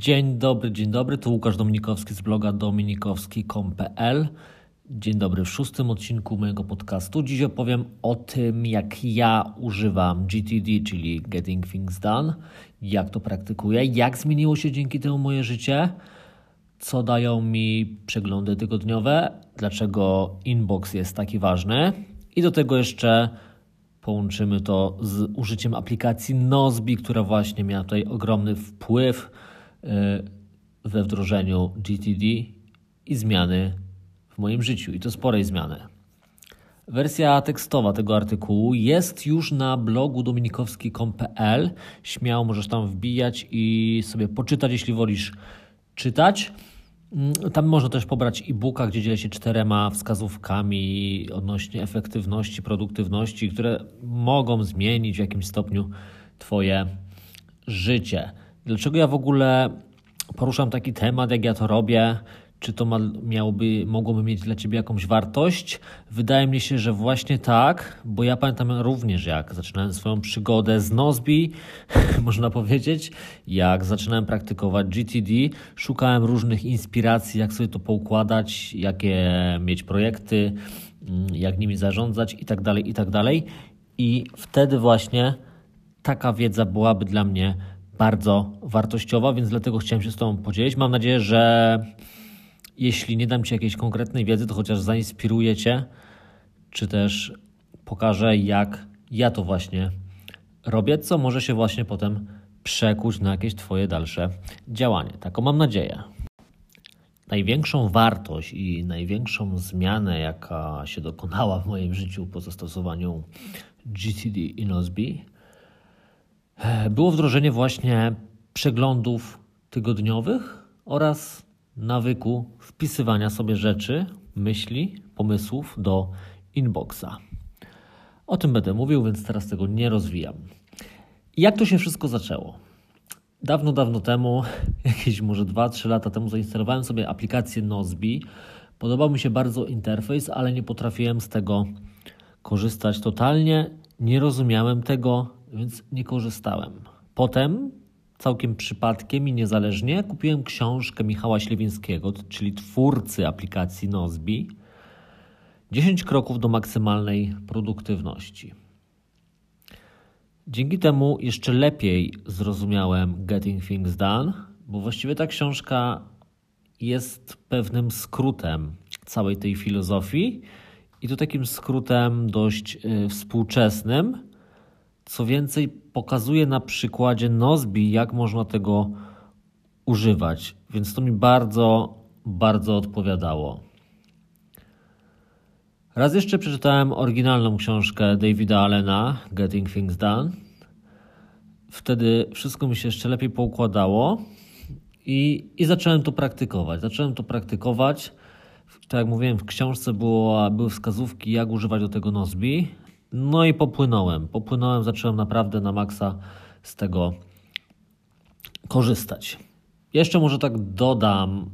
Dzień dobry, dzień dobry. Tu Łukasz Dominikowski z bloga dominikowski.com.pl. Dzień dobry w szóstym odcinku mojego podcastu. Dziś opowiem o tym, jak ja używam GTD, czyli Getting Things Done, jak to praktykuję, jak zmieniło się dzięki temu moje życie, co dają mi przeglądy tygodniowe, dlaczego inbox jest taki ważny i do tego jeszcze połączymy to z użyciem aplikacji Nozbi, która właśnie miała tutaj ogromny wpływ we wdrożeniu GTD i zmiany w moim życiu, i to sporej zmiany. Wersja tekstowa tego artykułu jest już na blogu dominikowski.pl. Śmiało możesz tam wbijać i sobie poczytać, jeśli wolisz czytać. Mm, tam można też pobrać e-booka, gdzie dzielę się czterema wskazówkami odnośnie efektywności, produktywności, które mogą zmienić w jakimś stopniu Twoje życie. Dlaczego ja w ogóle poruszam taki temat, jak ja to robię? Czy to ma, miałoby, mogłoby mieć dla Ciebie jakąś wartość? Wydaje mi się, że właśnie tak, bo ja pamiętam również, jak zaczynałem swoją przygodę z Nozbi, można powiedzieć, jak zaczynałem praktykować GTD, szukałem różnych inspiracji, jak sobie to poukładać, jakie mieć projekty, mm, jak nimi zarządzać i tak dalej, i tak. I wtedy właśnie taka wiedza byłaby dla mnie bardzo wartościowa, więc dlatego chciałem się z Tobą podzielić. Mam nadzieję, że jeśli nie dam Ci jakiejś konkretnej wiedzy, to chociaż zainspiruję Cię, czy też pokażę, jak ja to właśnie robię, co może się właśnie potem przekuć na jakieś Twoje dalsze działanie. Taką mam nadzieję. Największą wartość i największą zmianę, jaka się dokonała w moim życiu po zastosowaniu GTD i Nozbi, było wdrożenie właśnie przeglądów tygodniowych oraz nawyku wpisywania sobie rzeczy, myśli, pomysłów do inboxa. O tym będę mówił, więc teraz tego nie rozwijam. Jak to się wszystko zaczęło? Dawno, dawno temu, jakieś może 2-3 lata temu, zainstalowałem sobie aplikację Nozbi. Podobał mi się bardzo interfejs, ale nie potrafiłem z tego korzystać totalnie. Nie rozumiałem tego, więc nie korzystałem. Potem całkiem przypadkiem i niezależnie kupiłem książkę Michała Ślewińskiego, czyli twórcy aplikacji Nozbi 10 kroków do maksymalnej produktywności. Dzięki temu jeszcze lepiej zrozumiałem Getting Things Done, bo właściwie ta książka jest pewnym skrótem całej tej filozofii i to takim skrótem dość y, współczesnym, co więcej, pokazuje na przykładzie Nozbi, jak można tego używać, więc to mi bardzo, bardzo odpowiadało. Raz jeszcze przeczytałem oryginalną książkę Davida Allena, Getting Things Done. Wtedy wszystko mi się jeszcze lepiej poukładało i, i zacząłem to praktykować. Zacząłem to praktykować. Tak jak mówiłem, w książce było, były wskazówki, jak używać do tego Nozbi. No i popłynąłem. Popłynąłem, zacząłem naprawdę na maksa z tego korzystać. Jeszcze może tak dodam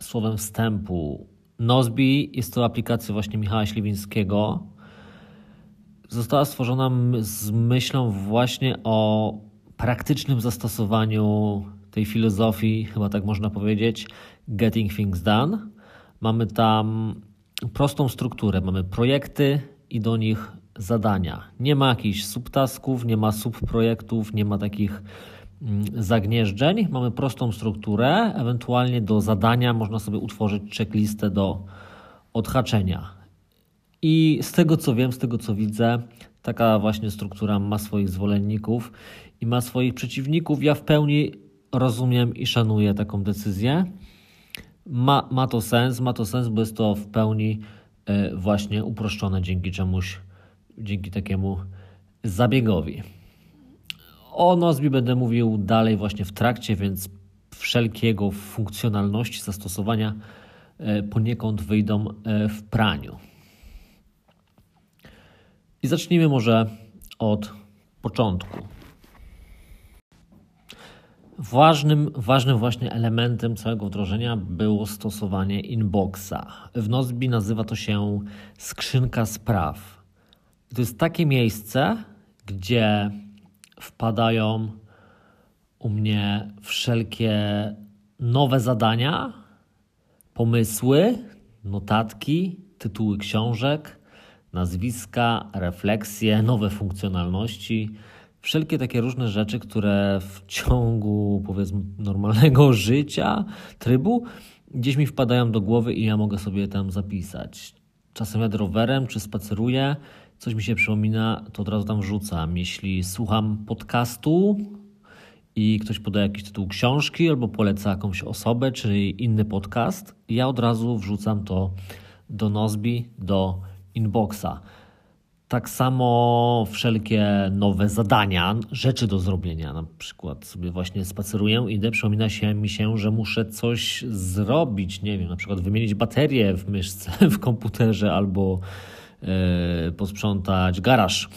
słowem wstępu. Nozbi jest to aplikacja właśnie Michała Śliwińskiego. Została stworzona z myślą właśnie o praktycznym zastosowaniu tej filozofii, chyba tak można powiedzieć, Getting Things Done. Mamy tam prostą strukturę. Mamy projekty i do nich zadania. Nie ma jakichś subtasków, nie ma subprojektów, nie ma takich mm, zagnieżdżeń. Mamy prostą strukturę, ewentualnie do zadania można sobie utworzyć checklistę do odhaczenia. I z tego co wiem, z tego co widzę, taka właśnie struktura ma swoich zwolenników i ma swoich przeciwników. Ja w pełni rozumiem i szanuję taką decyzję. Ma, ma to sens, ma to sens, bo jest to w pełni e, właśnie uproszczone dzięki czemuś dzięki takiemu zabiegowi. O Nozbi będę mówił dalej właśnie w trakcie, więc wszelkiego funkcjonalności zastosowania e, poniekąd wyjdą e, w praniu. I zacznijmy może od początku. Ważnym, ważnym właśnie elementem całego wdrożenia było stosowanie inboxa. W Nozbi nazywa to się skrzynka spraw. To jest takie miejsce, gdzie wpadają u mnie wszelkie nowe zadania, pomysły, notatki, tytuły książek, nazwiska, refleksje, nowe funkcjonalności, wszelkie takie różne rzeczy, które w ciągu powiedzmy normalnego życia, trybu, gdzieś mi wpadają do głowy i ja mogę sobie tam zapisać. Czasem jadę rowerem czy spaceruję, coś mi się przypomina, to od razu tam wrzucam. Jeśli słucham podcastu i ktoś podaje jakiś tytuł książki albo poleca jakąś osobę czy inny podcast, ja od razu wrzucam to do Nozbi, do inboxa. Tak samo wszelkie nowe zadania, rzeczy do zrobienia. Na przykład sobie właśnie spaceruję, idę, przypomina się mi się, że muszę coś zrobić. Nie wiem, na przykład wymienić baterię w myszce, w komputerze albo posprzątać garaż.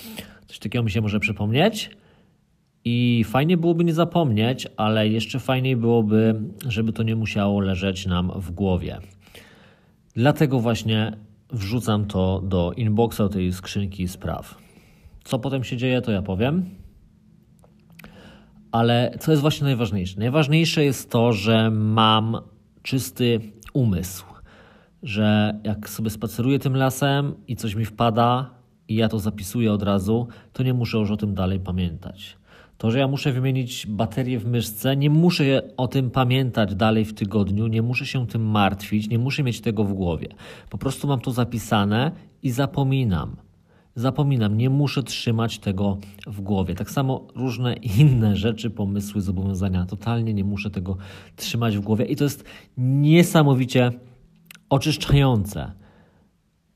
Coś takiego mi się może przypomnieć. I fajnie byłoby nie zapomnieć, ale jeszcze fajniej byłoby, żeby to nie musiało leżeć nam w głowie. Dlatego właśnie wrzucam to do inboxa, tej skrzynki spraw. Co potem się dzieje, to ja powiem. Ale co jest właśnie najważniejsze? Najważniejsze jest to, że mam czysty umysł, że jak sobie spaceruję tym lasem i coś mi wpada i ja to zapisuję od razu, to nie muszę już o tym dalej pamiętać. To, że ja muszę wymienić baterię w myszce, nie muszę o tym pamiętać dalej w tygodniu, nie muszę się tym martwić, nie muszę mieć tego w głowie. Po prostu mam to zapisane i zapominam. Zapominam, nie muszę trzymać tego w głowie. Tak samo różne inne rzeczy, pomysły, zobowiązania, totalnie nie muszę tego trzymać w głowie i to jest niesamowicie oczyszczające.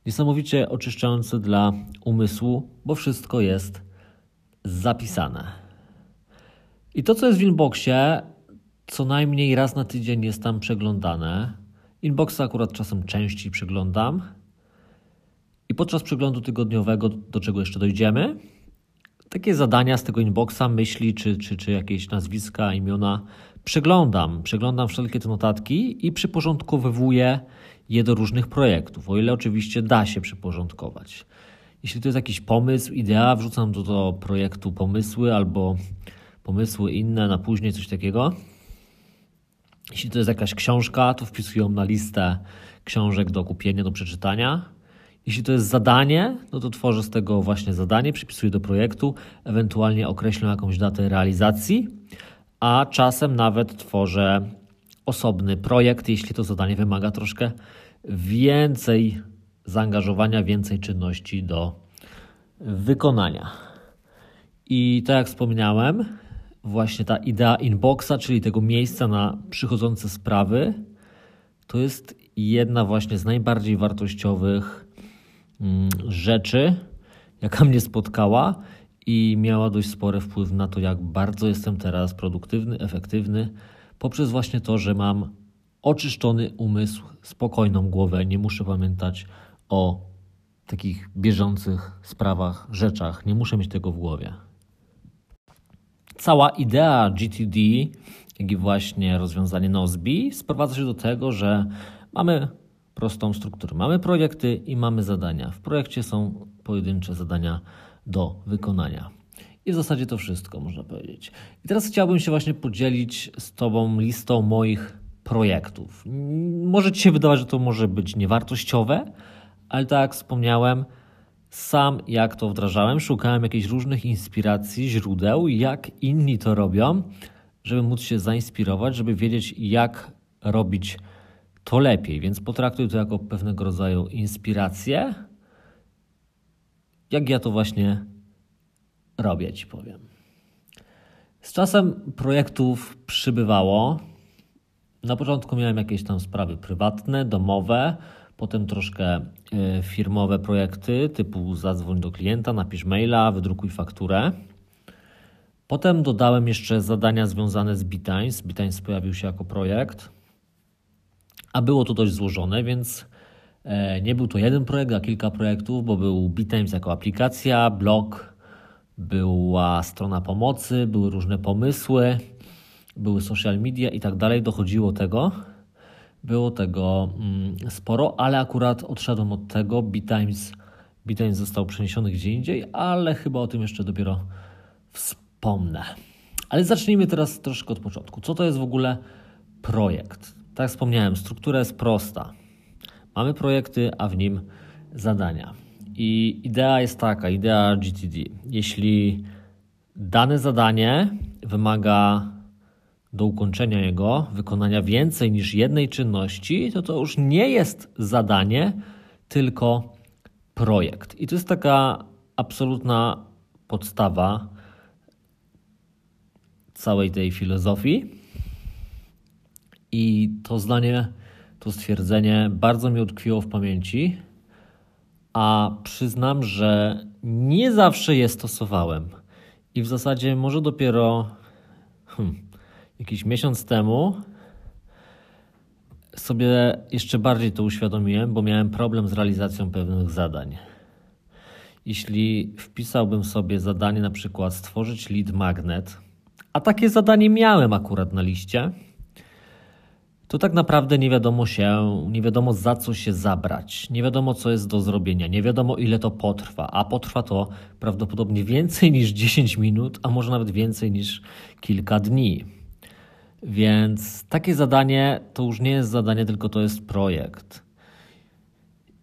Niesamowicie oczyszczające dla umysłu, bo wszystko jest zapisane. I to, co jest w inboxie, co najmniej raz na tydzień jest tam przeglądane. Inboxa akurat czasem częściej przeglądam. I podczas przeglądu tygodniowego, do czego jeszcze dojdziemy, takie zadania z tego inboxa, myśli czy, czy, czy jakieś nazwiska, imiona przeglądam. Przeglądam wszelkie te notatki i przyporządkowywuję je do różnych projektów, o ile oczywiście da się przyporządkować. Jeśli to jest jakiś pomysł, idea, wrzucam do, do projektu pomysły albo pomysły inne na później, coś takiego. Jeśli to jest jakaś książka, to wpisuję ją na listę książek do kupienia, do przeczytania. Jeśli to jest zadanie, no to tworzę z tego właśnie zadanie, przypisuję do projektu, ewentualnie określę jakąś datę realizacji, a czasem nawet tworzę osobny projekt, jeśli to zadanie wymaga troszkę więcej zaangażowania, więcej czynności do wykonania. I tak jak wspominałem, właśnie ta idea inboxa, czyli tego miejsca na przychodzące sprawy, to jest jedna właśnie z najbardziej wartościowych mm, rzeczy, jaka mnie spotkała i miała dość spory wpływ na to, jak bardzo jestem teraz produktywny, efektywny, poprzez właśnie to, że mam oczyszczony umysł, spokojną głowę, nie muszę pamiętać o takich bieżących sprawach, rzeczach, nie muszę mieć tego w głowie cała idea GTD, jak i właśnie rozwiązanie Nozbi sprowadza się do tego, że mamy prostą strukturę. Mamy projekty i mamy zadania. W projekcie są pojedyncze zadania do wykonania. I w zasadzie to wszystko, można powiedzieć. I teraz chciałbym się właśnie podzielić z Tobą listą moich projektów. Może Ci się wydawać, że to może być niewartościowe, ale tak jak wspomniałem, sam jak to wdrażałem, szukałem jakichś różnych inspiracji, źródeł, jak inni to robią, żeby móc się zainspirować, żeby wiedzieć, jak robić to lepiej. Więc potraktuję to jako pewnego rodzaju inspirację, jak ja to właśnie robię, ci powiem. Z czasem projektów przybywało. Na początku miałem jakieś tam sprawy prywatne, domowe, Potem troszkę e, firmowe projekty typu zadzwoń do klienta, napisz maila, wydrukuj fakturę. Potem dodałem jeszcze zadania związane z Bitines. Bitines pojawił się jako projekt, a było to dość złożone, więc e, nie był to jeden projekt, a kilka projektów, bo był Bitines jako aplikacja, blog, była strona pomocy, były różne pomysły, były social media i tak dalej. Dochodziło tego. Było tego mm, sporo, ale akurat odszedłem od tego. BitTimes, BitTimes został przeniesiony gdzie indziej, ale chyba o tym jeszcze dopiero wspomnę. Ale zacznijmy teraz troszkę od początku. Co to jest w ogóle projekt. Tak wspomniałem, struktura jest prosta. Mamy projekty, a w nim zadania. I idea jest taka, idea GTD. Jeśli dane zadanie wymaga do ukończenia jego wykonania więcej niż jednej czynności, to to już nie jest zadanie, tylko projekt. I to jest taka absolutna podstawa całej tej filozofii. I to zdanie, to stwierdzenie bardzo mi utkwiło w pamięci, a przyznam, że nie zawsze je stosowałem. I w zasadzie może dopiero hmm, jakiś miesiąc temu sobie jeszcze bardziej to uświadomiłem, bo miałem problem z realizacją pewnych zadań. Jeśli wpisałbym sobie zadanie na przykład stworzyć lead magnet, a takie zadanie miałem akurat na liście, to tak naprawdę nie wiadomo się, nie wiadomo za co się zabrać, nie wiadomo co jest do zrobienia, nie wiadomo ile to potrwa, a potrwa to prawdopodobnie więcej niż 10 minut, a może nawet więcej niż kilka dni. Więc takie zadanie to już nie jest zadanie, tylko to jest projekt.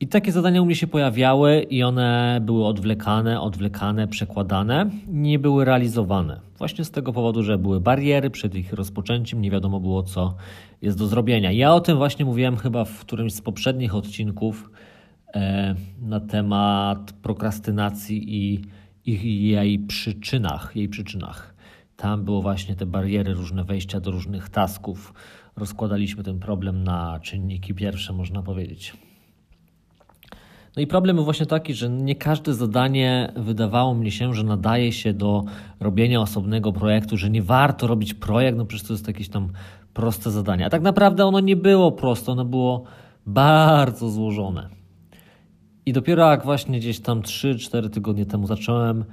I takie zadania u mnie się pojawiały i one były odwlekane, odwlekane, przekładane, nie były realizowane. Właśnie z tego powodu, że były bariery przed ich rozpoczęciem, nie wiadomo było, co jest do zrobienia. Ja o tym właśnie mówiłem chyba w którymś z poprzednich odcinków e, na temat prokrastynacji i, i jej przyczynach, jej przyczynach. Tam było właśnie te bariery, różne wejścia do różnych tasków. Rozkładaliśmy ten problem na czynniki pierwsze, można powiedzieć. No i problem był właśnie taki, że nie każde zadanie wydawało mi się, że nadaje się do robienia osobnego projektu, że nie warto robić projekt, no przecież to jest jakieś tam proste zadanie. A tak naprawdę ono nie było proste, ono było bardzo złożone. I dopiero jak właśnie gdzieś tam 3-4 tygodnie temu zacząłem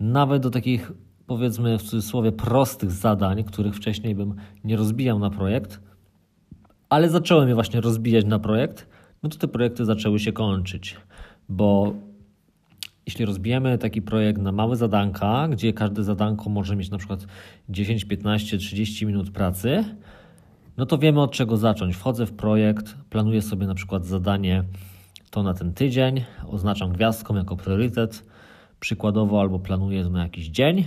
nawet do takich powiedzmy w cudzysłowie prostych zadań, których wcześniej bym nie rozbijał na projekt, ale zacząłem je właśnie rozbijać na projekt, no to te projekty zaczęły się kończyć bo jeśli rozbijemy taki projekt na małe zadanka, gdzie każde zadanko może mieć na przykład 10, 15, 30 minut pracy, no to wiemy od czego zacząć. Wchodzę w projekt, planuję sobie na przykład zadanie to na ten tydzień, oznaczam gwiazdką jako priorytet, przykładowo albo planuję to na jakiś dzień.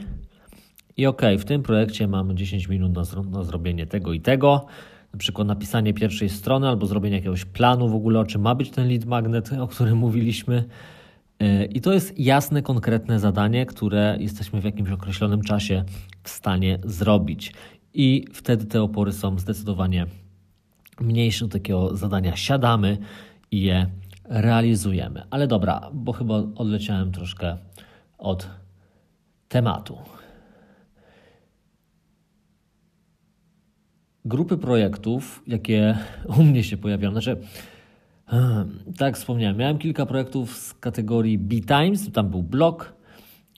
I ok, w tym projekcie mam 10 minut na, zro na zrobienie tego i tego na przykład napisanie pierwszej strony albo zrobienie jakiegoś planu w ogóle, o czym ma być ten lead magnet, o którym mówiliśmy. E, I to jest jasne, konkretne zadanie, które jesteśmy w jakimś określonym czasie w stanie zrobić. I wtedy te opory są zdecydowanie mniejsze do takiego zadania. Siadamy i je realizujemy. Ale dobra, bo chyba odleciałem troszkę od tematu. Grupy projektów, jakie u mnie się pojawiają, znaczy, tak jak wspomniałem, miałem kilka projektów z kategorii B-Times, tam był blog,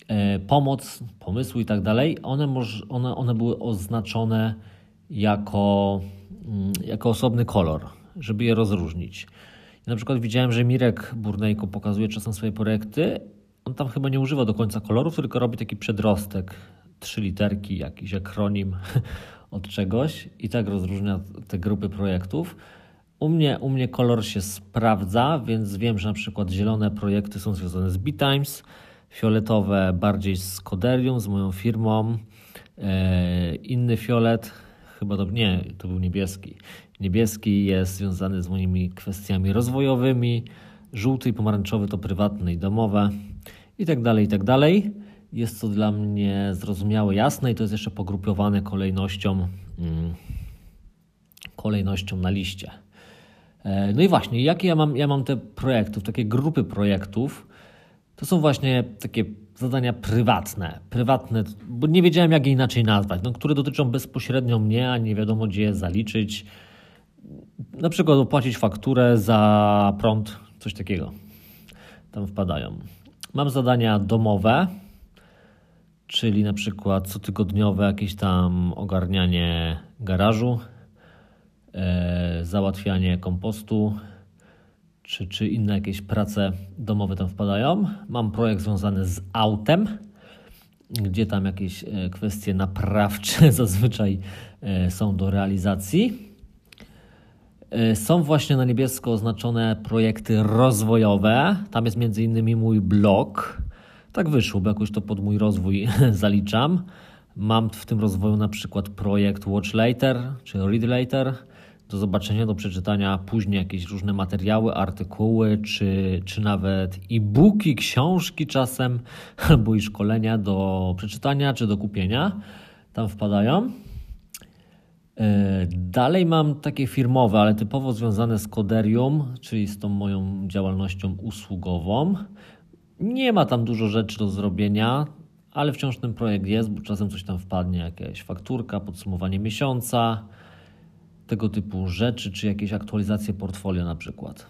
e, pomoc, pomysły i tak dalej. One, one, one były oznaczone jako, mm, jako osobny kolor, żeby je rozróżnić. na przykład widziałem, że Mirek Burnejko pokazuje czasem swoje projekty. On tam chyba nie używa do końca kolorów, tylko robi taki przedrostek, trzy literki, jakiś akronim od czegoś i tak rozróżnia te grupy projektów. U mnie, u mnie kolor się sprawdza, więc wiem, że na przykład zielone projekty są związane z B-Times, fioletowe bardziej z Coderium, z moją firmą. E, inny fiolet, chyba to nie, to był niebieski. Niebieski jest związany z moimi kwestiami rozwojowymi, żółty i pomarańczowy to prywatne i domowe i tak dalej, i tak dalej. Jest to dla mnie zrozumiałe, jasne i to jest jeszcze pogrupowane kolejnością, mm, kolejnością na liście. E, no i właśnie, jakie ja mam, ja mam te projektów, takie grupy projektów, to są właśnie takie zadania prywatne, prywatne, bo nie wiedziałem jak je inaczej nazwać, no, które dotyczą bezpośrednio mnie, a nie wiadomo gdzie je zaliczyć. Na przykład opłacić fakturę za prąd, coś takiego. Tam wpadają. Mam zadania domowe, czyli na przykład cotygodniowe jakieś tam ogarnianie garażu, e, załatwianie kompostu, czy, czy inne jakieś prace domowe tam wpadają. Mam projekt związany z autem, gdzie tam jakieś e, kwestie naprawcze zazwyczaj e, są do realizacji. Y, są właśnie na niebiesko oznaczone projekty rozwojowe. Tam jest między innymi mój blog. Tak wyszło, bo jakoś to pod mój rozwój zaliczam. Mam w tym rozwoju na przykład projekt Watch Later czy Read Later. Do zobaczenia, do przeczytania później jakieś różne materiały, artykuły, czy, czy nawet e-booki, książki czasem, albo i szkolenia do przeczytania czy do kupienia. Tam wpadają. E, dalej mam takie firmowe, ale typowo związane z Coderium, czyli z tą moją działalnością usługową. Nie ma tam dużo rzeczy do zrobienia, ale wciąż ten projekt jest, bo czasem coś tam wpadnie, jakaś fakturka, podsumowanie miesiąca, tego typu rzeczy, czy jakieś aktualizacje portfolio na przykład.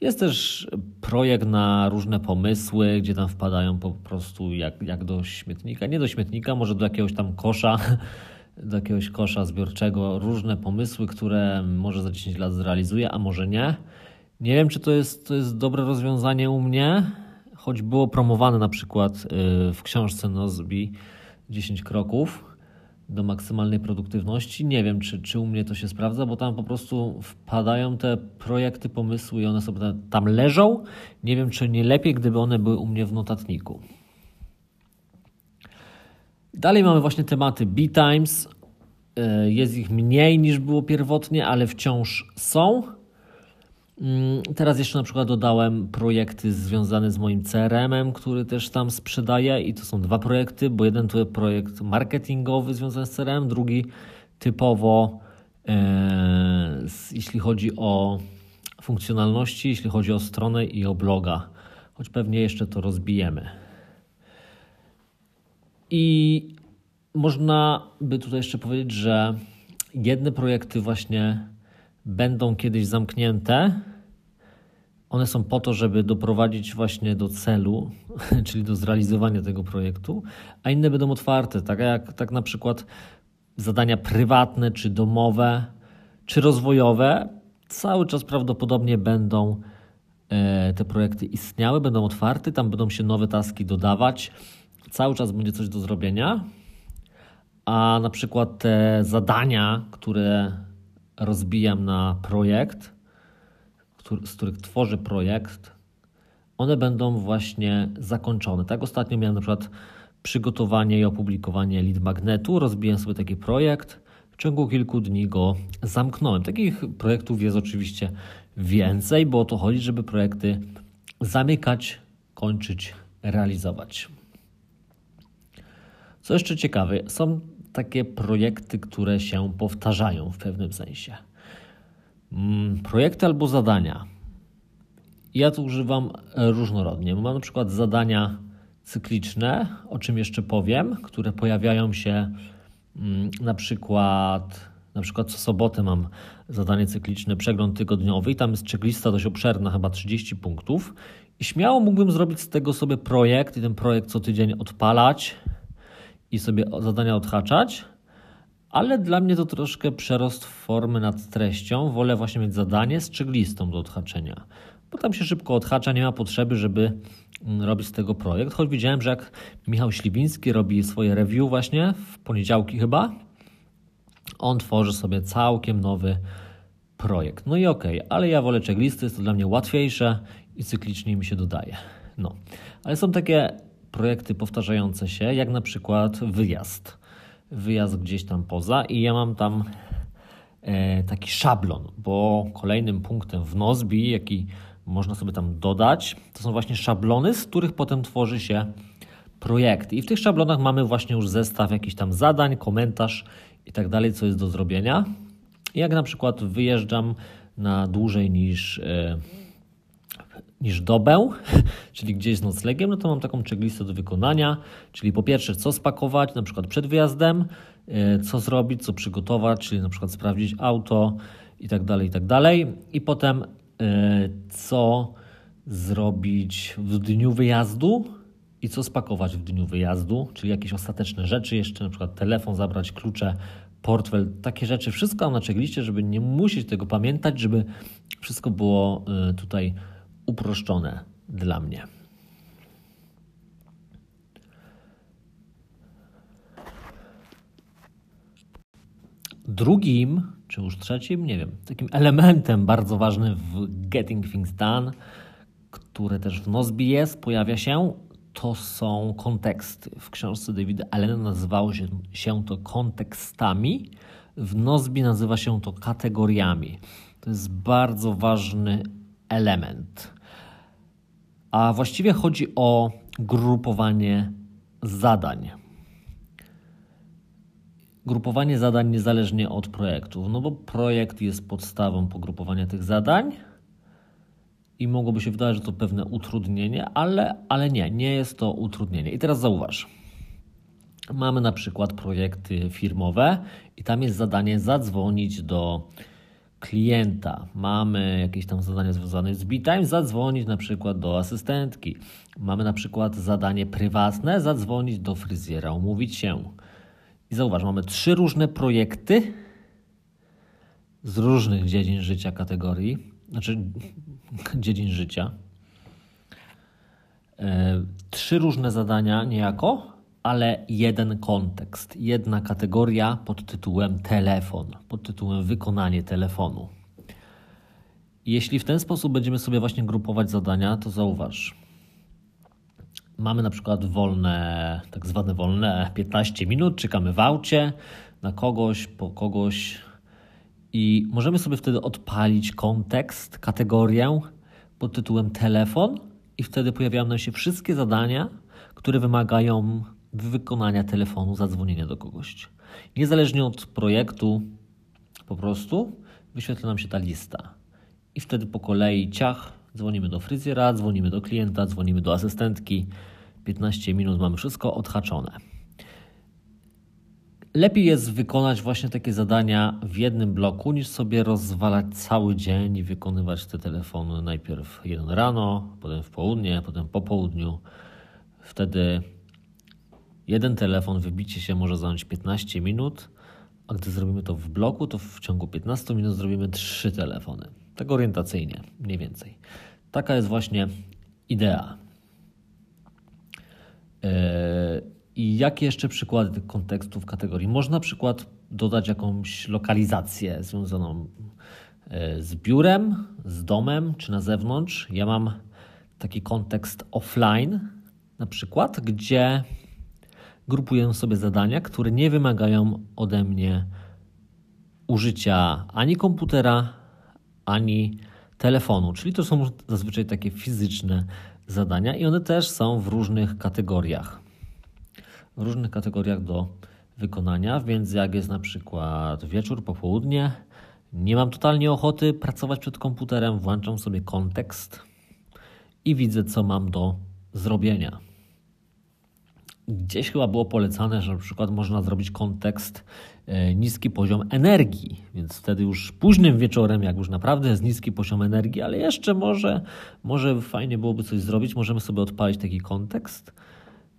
Jest też projekt na różne pomysły, gdzie tam wpadają po prostu jak, jak do śmietnika, nie do śmietnika, może do jakiegoś tam kosza, do jakiegoś kosza zbiorczego, różne pomysły, które może za 10 lat zrealizuję, a może nie. Nie wiem, czy to jest, to jest dobre rozwiązanie u mnie, choć było promowane na przykład y, w książce Nozbi 10 kroków do maksymalnej produktywności. Nie wiem, czy, czy u mnie to się sprawdza, bo tam po prostu wpadają te projekty, pomysły i one sobie tam leżą. Nie wiem, czy nie lepiej, gdyby one były u mnie w notatniku. Dalej mamy właśnie tematy B-Times. Y, jest ich mniej niż było pierwotnie, ale wciąż są. Mm, teraz jeszcze na przykład dodałem projekty związane z moim CRM-em, który też tam sprzedaję i to są dwa projekty, bo jeden to projekt marketingowy związany z CRM, drugi typowo e, jeśli chodzi o funkcjonalności, jeśli chodzi o stronę i o bloga, choć pewnie jeszcze to rozbijemy. I można by tutaj jeszcze powiedzieć, że jedne projekty właśnie będą kiedyś zamknięte. One są po to, żeby doprowadzić właśnie do celu, czyli do zrealizowania tego projektu, a inne będą otwarte, tak jak tak na przykład zadania prywatne, czy domowe, czy rozwojowe. Cały czas prawdopodobnie będą e, te projekty istniały, będą otwarte, tam będą się nowe taski dodawać. Cały czas będzie coś do zrobienia, a na przykład te zadania, które rozbijam na projekt, z których tworzę projekt, one będą właśnie zakończone. Tak ostatnio miałem na przykład przygotowanie i opublikowanie lead magnetu, rozbiłem sobie taki projekt, w ciągu kilku dni go zamknąłem. Takich projektów jest oczywiście więcej, bo o to chodzi, żeby projekty zamykać, kończyć, realizować. Co jeszcze ciekawe, są takie projekty, które się powtarzają w pewnym sensie. Mm, projekty albo zadania. Ja tu używam różnorodnie. Mam na przykład zadania cykliczne, o czym jeszcze powiem, które pojawiają się mm, na przykład na przykład co sobotę mam zadanie cykliczne, przegląd tygodniowy i tam jest checklista dość obszerna, chyba 30 punktów. I śmiało mógłbym zrobić z tego sobie projekt i ten projekt co tydzień odpalać, i sobie zadania odhaczać, ale dla mnie to troszkę przerost formy nad treścią. Wolę właśnie mieć zadanie z checklistą do odhaczenia, bo tam się szybko odhacza, nie ma potrzeby, żeby mm, robić z tego projekt. Choć widziałem, że jak Michał Śliwiński robi swoje review właśnie w poniedziałki chyba, on tworzy sobie całkiem nowy projekt. No i okej, okay, ale ja wolę checklisty, jest to dla mnie łatwiejsze i cyklicznie mi się dodaje. No, ale są takie projekty powtarzające się, jak na przykład wyjazd. Wyjazd gdzieś tam poza i ja mam tam e, taki szablon, bo kolejnym punktem w Nozbi, jaki można sobie tam dodać, to są właśnie szablony, z których potem tworzy się projekty. I w tych szablonach mamy właśnie już zestaw jakichś tam zadań, komentarz i tak dalej, co jest do zrobienia. Jak na przykład wyjeżdżam na dłużej niż e, niż dobę, czyli gdzieś z noclegiem, no to mam taką checklistę do wykonania, czyli po pierwsze co spakować, na przykład przed wyjazdem, e, co zrobić, co przygotować, czyli na przykład sprawdzić auto i tak dalej, i tak dalej. I potem e, co zrobić w dniu wyjazdu i co spakować w dniu wyjazdu, czyli jakieś ostateczne rzeczy, jeszcze na przykład telefon zabrać, klucze, portfel, takie rzeczy, wszystko mam na checkliście, żeby nie musieć tego pamiętać, żeby wszystko było e, tutaj uproszczone dla mnie. Drugim, czy już trzecim, nie wiem. Takim elementem bardzo ważnym w Getting Things Done, które też w Nozbi jest, pojawia się, to są konteksty. W książce Davida Allena nazywało się, się to kontekstami, w Nozbi nazywa się to kategoriami. To jest bardzo ważny element. A właściwie chodzi o grupowanie zadań. Grupowanie zadań niezależnie od projektów, no bo projekt jest podstawą pogrupowania tych zadań i mogłoby się wydawać, że to pewne utrudnienie, ale, ale nie, nie jest to utrudnienie. I teraz zauważ. Mamy na przykład projekty firmowe i tam jest zadanie zadzwonić do klienta. Mamy jakieś tam zadanie związane z BeTime, zadzwonić na przykład do asystentki. Mamy na przykład zadanie prywatne, zadzwonić do fryzjera, umówić się. I zauważ, mamy trzy różne projekty z różnych dziedzin życia kategorii, znaczy dziedzin życia. E, trzy różne zadania niejako, ale jeden kontekst, jedna kategoria pod tytułem telefon, pod tytułem wykonanie telefonu. Jeśli w ten sposób będziemy sobie właśnie grupować zadania, to zauważ. Mamy na przykład wolne, tak zwane wolne 15 minut, czekamy w aucie na kogoś, po kogoś i możemy sobie wtedy odpalić kontekst, kategorię pod tytułem telefon i wtedy pojawiają nam się wszystkie zadania, które wymagają wykonania telefonu, zadzwonienia do kogoś. Niezależnie od projektu, po prostu wyświetla nam się ta lista. I wtedy po kolei ciach, dzwonimy do fryzjera, dzwonimy do klienta, dzwonimy do asystentki. 15 minut mamy wszystko odhaczone. Lepiej jest wykonać właśnie takie zadania w jednym bloku, niż sobie rozwalać cały dzień i wykonywać te telefony najpierw jeden rano, potem w południe, potem po południu. Wtedy jeden telefon, wybicie się może zająć 15 minut, a gdy zrobimy to w bloku, to w ciągu 15 minut zrobimy trzy telefony. Tak orientacyjnie, mniej więcej. Taka jest właśnie idea. Yy i jakie jeszcze przykłady tych kontekstów kategorii? Można na przykład dodać jakąś lokalizację związaną e, z biurem, z domem czy na zewnątrz. Ja mam taki kontekst offline, na przykład, gdzie grupuję sobie zadania, które nie wymagają ode mnie użycia ani komputera, ani telefonu, czyli to są zazwyczaj takie fizyczne zadania i one też są w różnych kategoriach w różnych kategoriach do wykonania, więc jak jest na przykład wieczór, popołudnie, nie mam totalnie ochoty pracować przed komputerem, włączam sobie kontekst i widzę, co mam do zrobienia. Gdzieś chyba było polecane, że na przykład można zrobić kontekst e, niski poziom energii, więc wtedy już późnym wieczorem, jak już naprawdę jest niski poziom energii, ale jeszcze może, może fajnie byłoby coś zrobić, możemy sobie odpalić taki kontekst,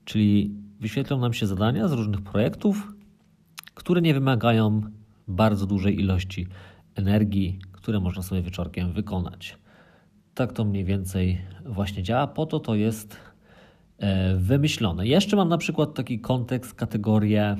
czyli wyświetlą nam się zadania z różnych projektów, które nie wymagają bardzo dużej ilości energii, które można sobie wieczorkiem wykonać. Tak to mniej więcej właśnie działa. Po to to jest e, wymyślone. Jeszcze mam na przykład taki kontekst, kategorię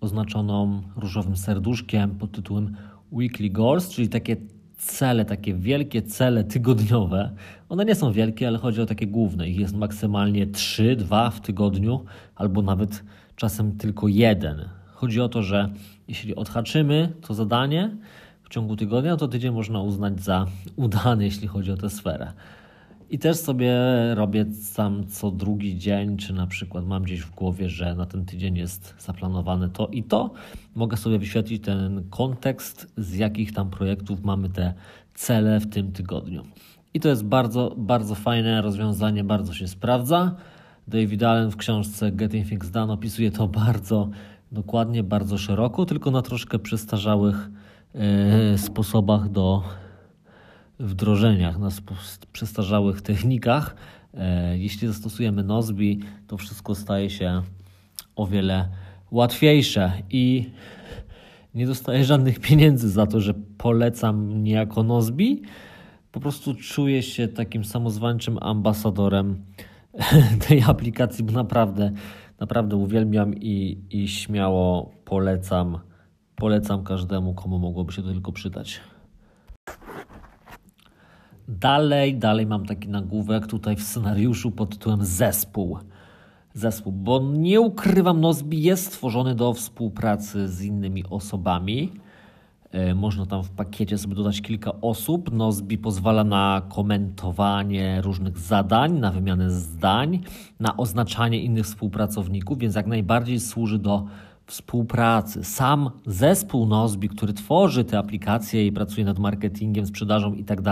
oznaczoną różowym serduszkiem pod tytułem Weekly Goals, czyli takie cele, takie wielkie cele tygodniowe, one nie są wielkie, ale chodzi o takie główne. Ich jest maksymalnie 3, 2 w tygodniu, albo nawet czasem tylko jeden. Chodzi o to, że jeśli odhaczymy to zadanie w ciągu tygodnia, to tydzień można uznać za udany, jeśli chodzi o tę sferę. I też sobie robię sam co drugi dzień, czy na przykład mam gdzieś w głowie, że na ten tydzień jest zaplanowane to i to. Mogę sobie wyświetlić ten kontekst, z jakich tam projektów mamy te cele w tym tygodniu. I to jest bardzo, bardzo fajne rozwiązanie, bardzo się sprawdza. David Allen w książce Getting Things Done opisuje to bardzo dokładnie, bardzo szeroko, tylko na troszkę przestarzałych yy, sposobach do wdrożeniach, na przestarzałych technikach. E, jeśli zastosujemy Nozbi, to wszystko staje się o wiele łatwiejsze i nie dostaję żadnych pieniędzy za to, że polecam niejako Nozbi. Po prostu czuję się takim samozwańczym ambasadorem tej aplikacji, bo naprawdę, naprawdę uwielbiam i, i śmiało polecam Polecam każdemu, komu mogłoby się to tylko przydać. Dalej, dalej mam taki nagłówek tutaj w scenariuszu pod tytułem Zespół. Zespół, bo nie ukrywam, Nozbi jest stworzony do współpracy z innymi osobami. E, można tam w pakiecie sobie dodać kilka osób. Nozbi pozwala na komentowanie różnych zadań, na wymianę zdań, na oznaczanie innych współpracowników, więc jak najbardziej służy do współpracy. Sam zespół Nozbi, który tworzy te aplikacje i pracuje nad marketingiem, sprzedażą i tak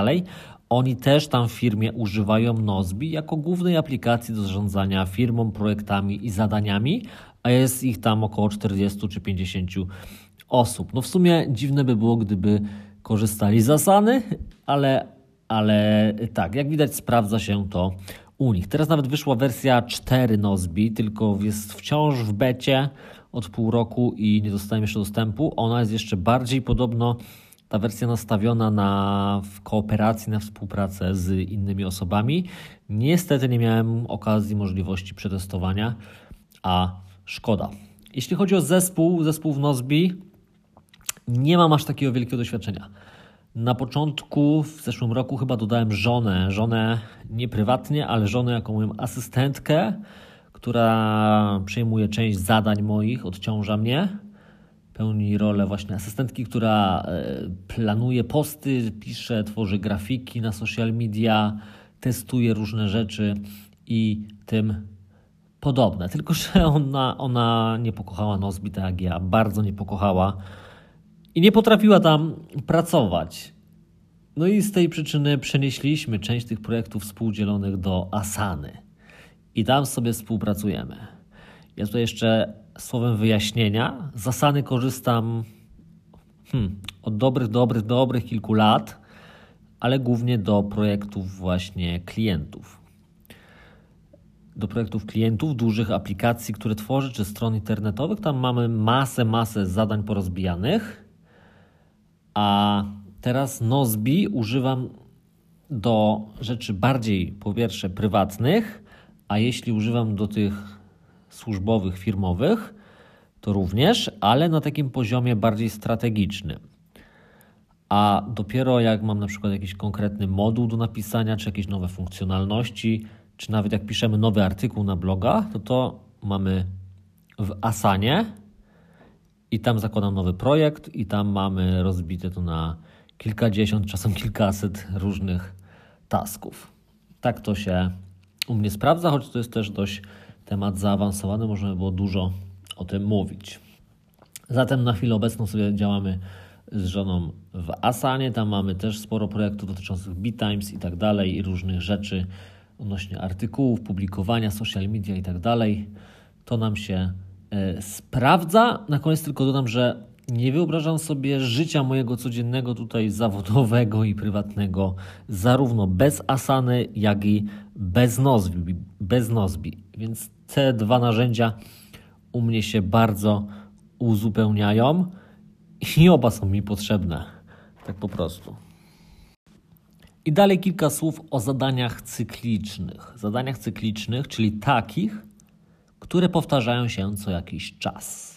oni też tam w firmie używają Nozbi jako głównej aplikacji do zarządzania firmą, projektami i zadaniami, a jest ich tam około 40 czy 50 osób. No w sumie dziwne by było, gdyby korzystali z Asany, ale, ale tak, jak widać sprawdza się to u nich. Teraz nawet wyszła wersja 4 Nozbi, tylko jest wciąż w becie od pół roku i nie dostałem jeszcze dostępu. Ona jest jeszcze bardziej podobno ta wersja nastawiona na w kooperacji, na współpracę z innymi osobami. Niestety nie miałem okazji, możliwości przetestowania, a szkoda. Jeśli chodzi o zespół, zespół w Nozbi, nie mam aż takiego wielkiego doświadczenia. Na początku, w zeszłym roku, chyba dodałem żonę. Żonę nie prywatnie, ale żonę jako moją asystentkę, która przejmuje część zadań moich, odciąża mnie. Pełni rolę właśnie asystentki, która e, planuje posty, pisze, tworzy grafiki na social media, testuje różne rzeczy i tym podobne. Tylko, że ona, ona nie pokochała Nozbi tak jak ja, bardzo nie pokochała i nie potrafiła tam pracować. No i z tej przyczyny przenieśliśmy część tych projektów współdzielonych do Asany. I tam sobie współpracujemy. Ja tutaj jeszcze słowem wyjaśnienia. Z Asany korzystam hmm, od dobrych, dobrych, dobrych kilku lat, ale głównie do projektów właśnie klientów. Do projektów klientów, dużych aplikacji, które tworzę, czy stron internetowych. Tam mamy masę, masę zadań porozbijanych a teraz Nozbi używam do rzeczy bardziej, po pierwsze, prywatnych, a jeśli używam do tych służbowych, firmowych, to również, ale na takim poziomie bardziej strategicznym. A dopiero jak mam na przykład jakiś konkretny moduł do napisania, czy jakieś nowe funkcjonalności, czy nawet jak piszemy nowy artykuł na bloga, to to mamy w Asanie, i tam zakładam nowy projekt i tam mamy rozbite to na kilkadziesiąt, czasem kilkaset różnych tasków. Tak to się u mnie sprawdza, choć to jest też dość temat zaawansowany, można by było dużo o tym mówić. Zatem na chwilę obecną sobie działamy z żoną w Asanie. Tam mamy też sporo projektów dotyczących BitTimes i tak dalej, i różnych rzeczy odnośnie artykułów, publikowania, social media i tak dalej. To nam się E, sprawdza. Na koniec tylko dodam, że nie wyobrażam sobie życia mojego codziennego tutaj zawodowego i prywatnego zarówno bez Asany, jak i bez Nozbi, bez Nozbi. Więc te dwa narzędzia u mnie się bardzo uzupełniają i oba są mi potrzebne. Tak po prostu. I dalej kilka słów o zadaniach cyklicznych. Zadaniach cyklicznych, czyli takich, które powtarzają się co jakiś czas.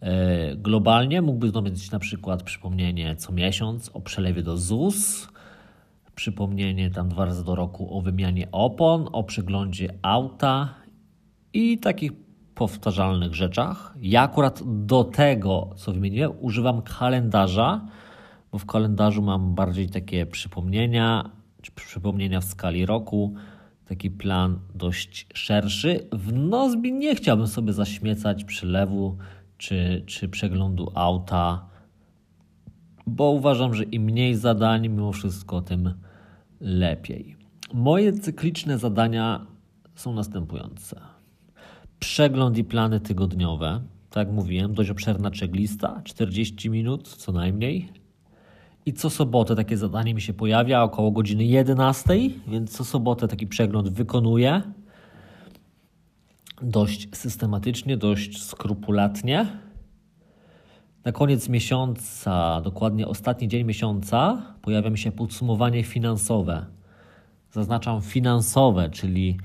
E, globalnie mógłby to być na przykład przypomnienie co miesiąc o przelewie do ZUS, przypomnienie tam dwa razy do roku o wymianie opon, o przeglądzie auta i takich powtarzalnych rzeczach. Ja akurat do tego, co wymieniłem, używam kalendarza, bo w kalendarzu mam bardziej takie przypomnienia, czy przypomnienia w skali roku taki plan dość szerszy. W Nozbi nie chciałbym sobie zaśmiecać przylewu czy, czy przeglądu auta, bo uważam, że im mniej zadań, mimo wszystko, tym lepiej. Moje cykliczne zadania są następujące. Przegląd i plany tygodniowe. Tak jak mówiłem, dość obszerna checklista, 40 minut co najmniej i co sobotę takie zadanie mi się pojawia około godziny 11, więc co sobotę taki przegląd wykonuję. Dość systematycznie, dość skrupulatnie. Na koniec miesiąca, dokładnie ostatni dzień miesiąca, pojawia mi się podsumowanie finansowe. Zaznaczam finansowe, czyli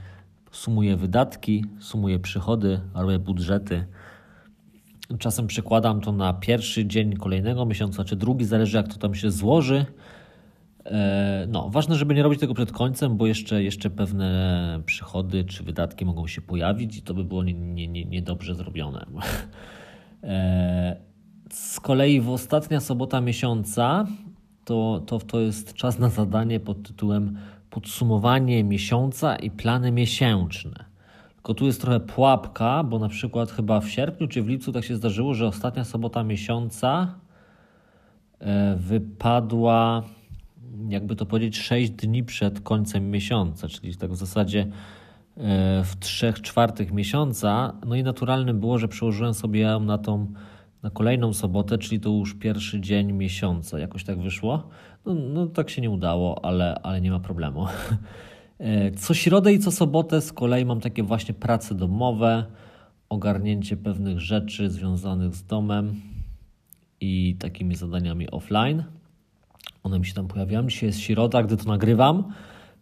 sumuję wydatki, sumuję przychody, robię budżety Czasem przekładam to na pierwszy dzień kolejnego miesiąca, czy drugi, zależy jak to tam się złoży. E, no, ważne, żeby nie robić tego przed końcem, bo jeszcze, jeszcze pewne przychody czy wydatki mogą się pojawić i to by było niedobrze nie, nie, nie zrobione. E, z kolei w ostatnia sobota miesiąca to, to, to jest czas na zadanie pod tytułem podsumowanie miesiąca i plany miesięczne. Tylko tu jest trochę pułapka, bo na przykład chyba w sierpniu czy w lipcu tak się zdarzyło, że ostatnia sobota miesiąca e, wypadła, jakby to powiedzieć, 6 dni przed końcem miesiąca, czyli tak w zasadzie e, w 3 czwartych miesiąca. No i naturalnym było, że przełożyłem sobie ją na tą na kolejną sobotę, czyli to już pierwszy dzień miesiąca. Jakoś tak wyszło. No, no tak się nie udało, ale, ale nie ma problemu. E, co środę i co sobotę z kolei mam takie właśnie prace domowe, ogarnięcie pewnych rzeczy związanych z domem i takimi zadaniami offline. One mi się tam pojawiają. Dzisiaj jest środa, gdy to nagrywam.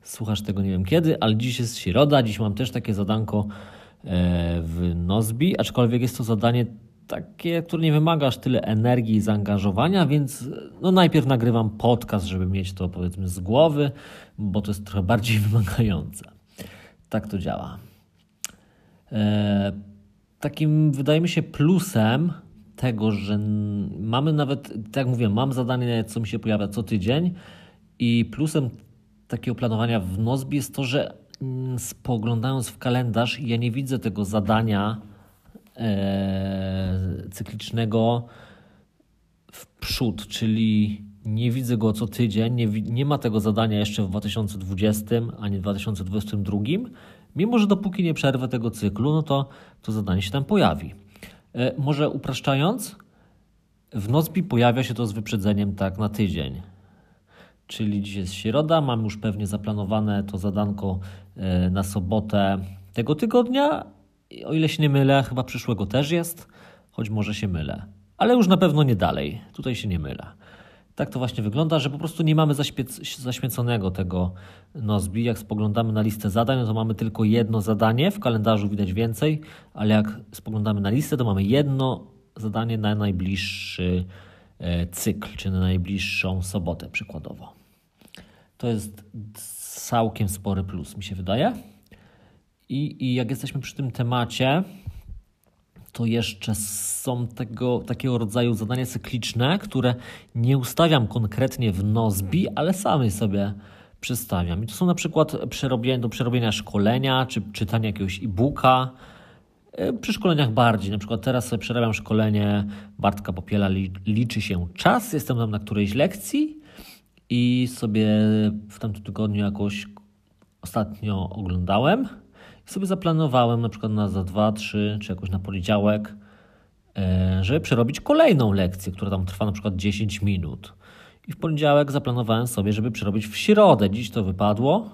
Słuchasz tego nie wiem kiedy, ale dziś jest środa. Dziś mam też takie zadanko e, w Nozbi, aczkolwiek jest to zadanie takie, które nie wymaga aż tyle energii i zaangażowania, więc no najpierw nagrywam podcast, żeby mieć to powiedzmy z głowy, bo to jest trochę bardziej wymagające. Tak to działa. E, takim wydaje mi się plusem tego, że mamy nawet, tak jak mówię, mam zadanie, co mi się pojawia co tydzień i plusem takiego planowania w Nozbi jest to, że mm, spoglądając w kalendarz ja nie widzę tego zadania E, cyklicznego w przód, czyli nie widzę go co tydzień, nie, nie ma tego zadania jeszcze w 2020 ani w 2022, mimo że dopóki nie przerwę tego cyklu, no to to zadanie się tam pojawi. E, może upraszczając, w Nocbi pojawia się to z wyprzedzeniem tak na tydzień. Czyli dziś jest środa, mam już pewnie zaplanowane to zadanko e, na sobotę tego tygodnia, o ile się nie mylę, chyba przyszłego też jest, choć może się mylę. Ale już na pewno nie dalej. Tutaj się nie mylę. Tak to właśnie wygląda, że po prostu nie mamy zaśmieconego tego Nozbi. Jak spoglądamy na listę zadań, no to mamy tylko jedno zadanie. W kalendarzu widać więcej, ale jak spoglądamy na listę, to mamy jedno zadanie na najbliższy e, cykl, czy na najbliższą sobotę przykładowo. To jest całkiem spory plus, mi się wydaje. I, I jak jesteśmy przy tym temacie, to jeszcze są tego, takiego rodzaju zadania cykliczne, które nie ustawiam konkretnie w Nozbi, ale samy sobie przedstawiam. I to są na przykład przerobienia, do przerobienia szkolenia, czy czytania jakiegoś e-booka. E, przy szkoleniach bardziej. Na przykład teraz sobie przerabiam szkolenie Bartka Popiela Liczy się czas. Jestem tam na którejś lekcji i sobie w tamtym tygodniu jakoś ostatnio oglądałem sobie zaplanowałem na przykład na za 2, 3 czy jakoś na poniedziałek, e, żeby przerobić kolejną lekcję, która tam trwa na przykład 10 minut. I w poniedziałek zaplanowałem sobie, żeby przerobić w środę. Dziś to wypadło,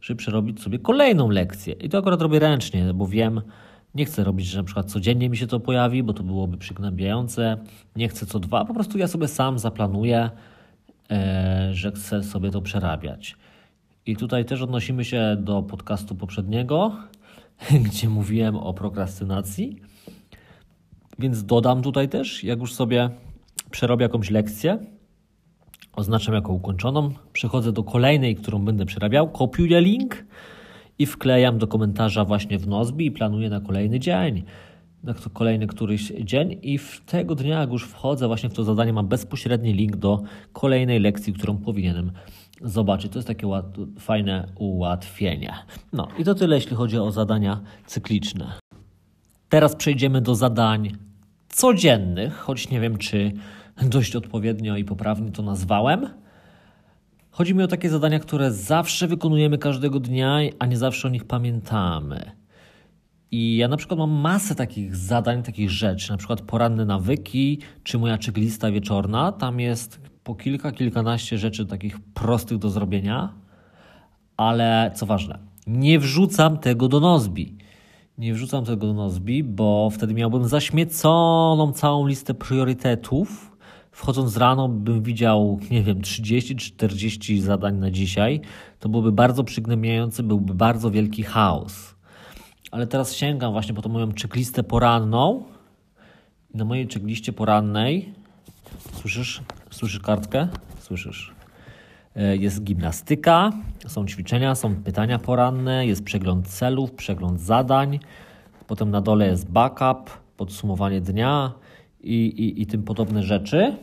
żeby przerobić sobie kolejną lekcję. I to akurat robię ręcznie, bo wiem, nie chcę robić, że na przykład codziennie mi się to pojawi, bo to byłoby przygnębiające. Nie chcę co dwa, po prostu ja sobie sam zaplanuję, e, że chcę sobie to przerabiać. I tutaj też odnosimy się do podcastu poprzedniego, gdzie mówiłem o prokrastynacji. Więc dodam tutaj też, jak już sobie przerobię jakąś lekcję, oznaczam jako ukończoną, przechodzę do kolejnej, którą będę przerabiał, kopiuję link i wklejam do komentarza właśnie w Nozbi i planuję na kolejny dzień, na kolejny któryś dzień i w tego dnia, jak już wchodzę właśnie w to zadanie, mam bezpośredni link do kolejnej lekcji, którą powinienem zobaczyć. To jest takie fajne ułatwienie. No i to tyle, jeśli chodzi o zadania cykliczne. Teraz przejdziemy do zadań codziennych, choć nie wiem, czy dość odpowiednio i poprawnie to nazwałem. Chodzi mi o takie zadania, które zawsze wykonujemy każdego dnia, a nie zawsze o nich pamiętamy. I ja na przykład mam masę takich zadań, takich rzeczy, na przykład poranne nawyki, czy moja checklista wieczorna. Tam jest po kilka, kilkanaście rzeczy takich prostych do zrobienia, ale co ważne, nie wrzucam tego do Nozbi. Nie wrzucam tego do Nozbi, bo wtedy miałbym zaśmieconą całą listę priorytetów. Wchodząc rano bym widział, nie wiem, 30-40 zadań na dzisiaj. To byłoby bardzo przygnębiające, byłby bardzo wielki chaos. Ale teraz sięgam właśnie po tą moją checklistę poranną na mojej checkliście porannej słyszysz, słyszysz kartkę? Słyszysz. E, jest gimnastyka, są ćwiczenia, są pytania poranne, jest przegląd celów, przegląd zadań. Potem na dole jest backup, podsumowanie dnia i, i, i tym podobne rzeczy.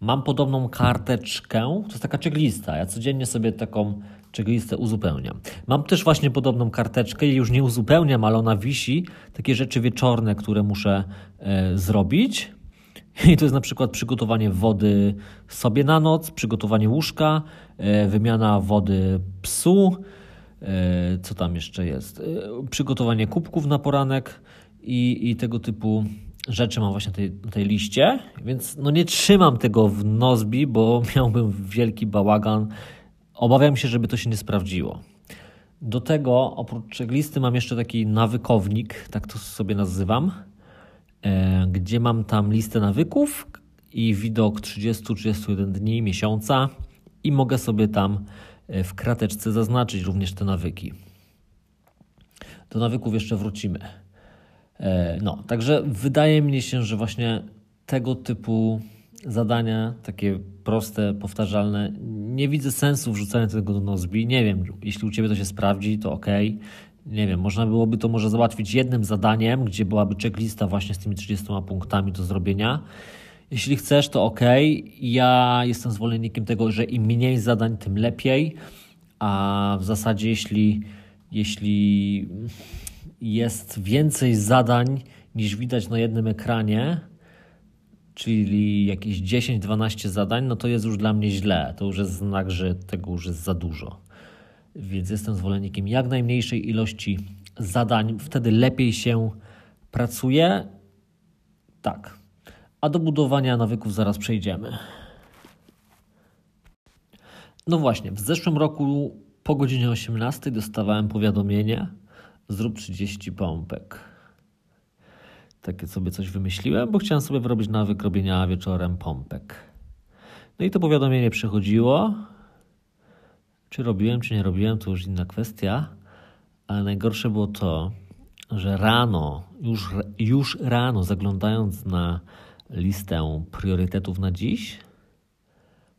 Mam podobną karteczkę, to jest taka checklista. Ja codziennie sobie taką checklistę uzupełniam. Mam też właśnie podobną karteczkę i już nie uzupełniam, ale ona wisi. Takie rzeczy wieczorne, które muszę e, zrobić. I to jest na przykład przygotowanie wody sobie na noc, przygotowanie łóżka, e, wymiana wody psu, e, co tam jeszcze jest, e, przygotowanie kubków na poranek i, i tego typu rzeczy mam właśnie na tej, tej liście, więc no nie trzymam tego w Nozbi, bo miałbym wielki bałagan. Obawiam się, żeby to się nie sprawdziło. Do tego oprócz checklisty mam jeszcze taki nawykownik, tak to sobie nazywam, gdzie mam tam listę nawyków i widok 30-31 dni, miesiąca i mogę sobie tam e, w krateczce zaznaczyć również te nawyki. Do nawyków jeszcze wrócimy. E, no, także wydaje mi się, że właśnie tego typu zadania, takie proste, powtarzalne, nie widzę sensu wrzucania tego do Nozbi. Nie wiem, jeśli u Ciebie to się sprawdzi, to ok. Nie wiem, można byłoby to może załatwić jednym zadaniem, gdzie byłaby checklista właśnie z tymi 30 punktami do zrobienia. Jeśli chcesz, to ok. Ja jestem zwolennikiem tego, że im mniej zadań, tym lepiej. A w zasadzie, jeśli, jeśli jest więcej zadań niż widać na jednym ekranie, czyli jakieś 10-12 zadań, no to jest już dla mnie źle. To już jest znak, że tego już jest za dużo. Więc jestem zwolennikiem jak najmniejszej ilości zadań, wtedy lepiej się pracuje. Tak. A do budowania nawyków zaraz przejdziemy. No właśnie, w zeszłym roku po godzinie 18 dostawałem powiadomienie, zrób 30 pompek. Takie sobie coś wymyśliłem, bo chciałem sobie wyrobić nawyk robienia wieczorem pompek. No i to powiadomienie przychodziło. Czy robiłem, czy nie robiłem, to już inna kwestia. Ale najgorsze było to, że rano, już, już rano, zaglądając na listę priorytetów na dziś,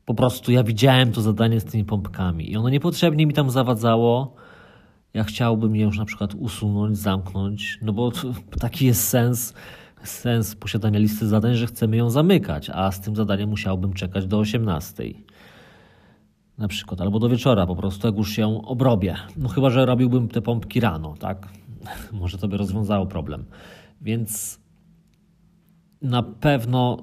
po prostu ja widziałem to zadanie z tymi pompkami i ono niepotrzebnie mi tam zawadzało ja chciałbym je już na przykład usunąć, zamknąć, no bo taki jest sens, sens posiadania listy zadań, że chcemy ją zamykać, a z tym zadaniem musiałbym czekać do 18. Na przykład, albo do wieczora po prostu, jak już się obrobię. No chyba, że robiłbym te pompki rano, tak? Może to by rozwiązało problem. Więc na pewno,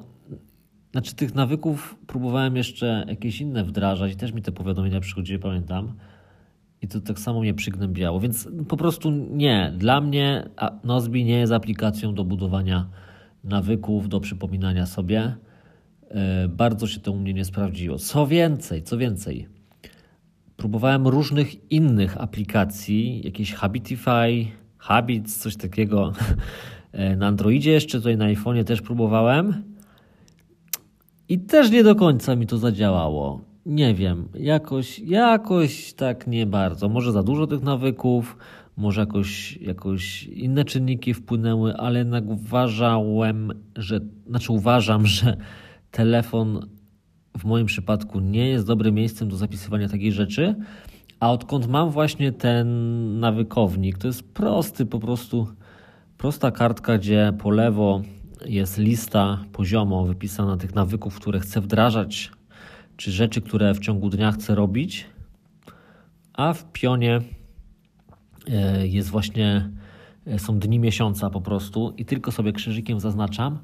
znaczy tych nawyków próbowałem jeszcze jakieś inne wdrażać i też mi te powiadomienia przychodziły, pamiętam i to tak samo mnie przygnębiało. Więc po prostu nie. Dla mnie Nozbi nie jest aplikacją do budowania nawyków, do przypominania sobie. E, bardzo się to u mnie nie sprawdziło. Co więcej, co więcej, próbowałem różnych innych aplikacji, jakieś Habitify, Habits, coś takiego. E, na Androidzie jeszcze, tutaj na iPhone'ie też próbowałem. I też nie do końca mi to zadziałało nie wiem, jakoś, jakoś tak nie bardzo. Może za dużo tych nawyków, może jakoś, jakoś inne czynniki wpłynęły, ale jednak uważałem, że, znaczy uważam, że telefon w moim przypadku nie jest dobrym miejscem do zapisywania takich rzeczy. A odkąd mam właśnie ten nawykownik, to jest prosty, po prostu prosta kartka, gdzie po lewo jest lista poziomo wypisana tych nawyków, które chcę wdrażać czy rzeczy, które w ciągu dnia chcę robić, a w pionie e, jest właśnie, e, są dni miesiąca po prostu i tylko sobie krzyżykiem zaznaczam.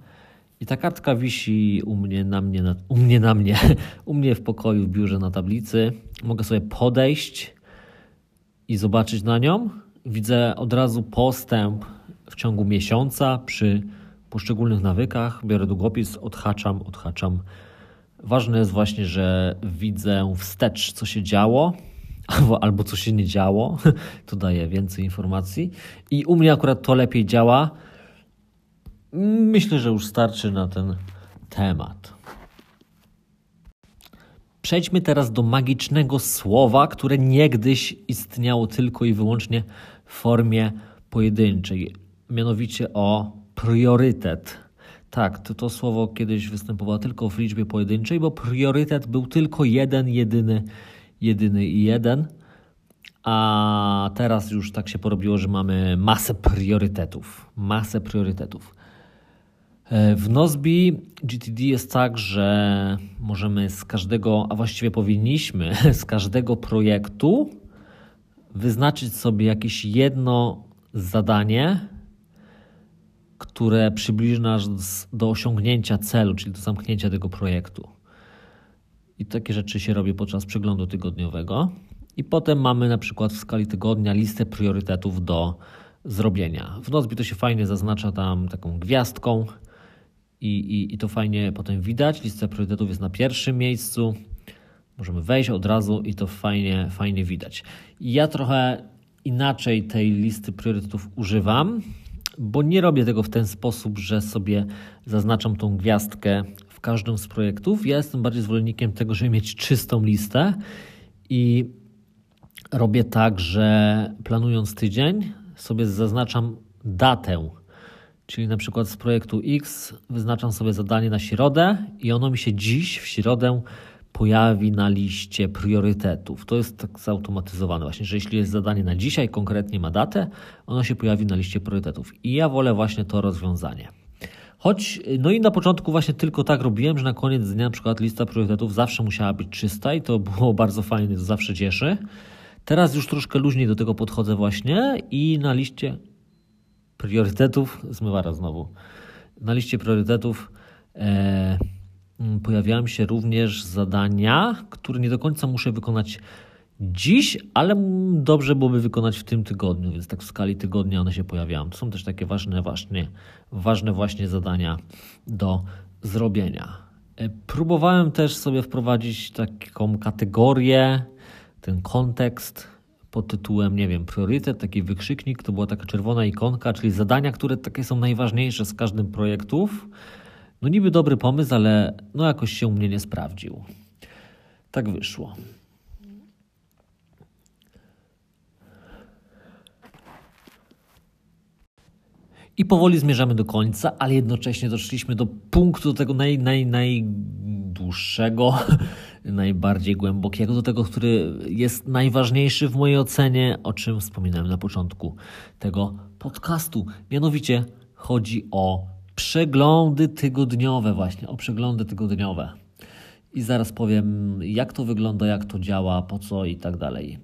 I ta kartka wisi u mnie na mnie, na, u mnie na mnie, u mnie w pokoju, w biurze na tablicy. Mogę sobie podejść i zobaczyć na nią. Widzę od razu postęp w ciągu miesiąca przy poszczególnych nawykach. Biorę długopis, odhaczam, odhaczam Ważne jest właśnie, że widzę wstecz, co się działo, albo, albo co się nie działo. To daje więcej informacji. I u mnie akurat to lepiej działa. Myślę, że już starczy na ten temat. Przejdźmy teraz do magicznego słowa, które niegdyś istniało tylko i wyłącznie w formie pojedynczej, mianowicie o priorytet Tak, to, to słowo kiedyś występowało tylko w liczbie pojedynczej, bo priorytet był tylko jeden, jedyny, jedyny i jeden. A teraz już tak się porobiło, że mamy masę priorytetów. Masę priorytetów. E, w Nozbi GTD jest tak, że możemy z każdego, a właściwie powinniśmy z każdego projektu wyznaczyć sobie jakieś jedno zadanie, które przybliży nas do osiągnięcia celu, czyli do zamknięcia tego projektu. I takie rzeczy się robi podczas przeglądu tygodniowego. I potem mamy na przykład w skali tygodnia listę priorytetów do zrobienia. W Nozbi to się fajnie zaznacza tam taką gwiazdką i, i, i to fajnie potem widać. Lista priorytetów jest na pierwszym miejscu. Możemy wejść od razu i to fajnie, fajnie widać. Ja trochę inaczej tej listy priorytetów używam, bo nie robię tego w ten sposób, że sobie zaznaczam tą gwiazdkę w każdym z projektów. Ja jestem bardziej zwolennikiem tego, żeby mieć czystą listę i robię tak, że planując tydzień sobie zaznaczam datę. Czyli na przykład z projektu X wyznaczam sobie zadanie na środę i ono mi się dziś w środę pojawi na liście priorytetów. To jest tak zautomatyzowane właśnie, że jeśli jest zadanie na dzisiaj, konkretnie ma datę, ono się pojawi na liście priorytetów. I ja wolę właśnie to rozwiązanie. Choć, no i na początku właśnie tylko tak robiłem, że na koniec dnia na przykład lista priorytetów zawsze musiała być czysta i to było bardzo fajne, to zawsze cieszy. Teraz już troszkę luźniej do tego podchodzę właśnie i na liście priorytetów, zmywara znowu, na liście priorytetów e, pojawiają się również zadania, które nie do końca muszę wykonać dziś, ale dobrze byłoby wykonać w tym tygodniu, więc tak w skali tygodnia one się pojawiają. To są też takie ważne, właśnie, ważne właśnie zadania do zrobienia. E, próbowałem też sobie wprowadzić taką kategorię ten kontekst pod tytułem, nie wiem, priorytet, taki wykrzyknik, to była taka czerwona ikonka, czyli zadania, które takie są najważniejsze z każdym projektów. No niby dobry pomysł, ale no jakoś się u mnie nie sprawdził. Tak wyszło. I powoli zmierzamy do końca, ale jednocześnie doszliśmy do punktu, do tego naj, naj, najdłuższego najbardziej głębokiego, do tego, który jest najważniejszy w mojej ocenie, o czym wspominałem na początku tego podcastu. Mianowicie chodzi o przeglądy tygodniowe, właśnie o przeglądy tygodniowe. I zaraz powiem, jak to wygląda, jak to działa, po co i tak dalej.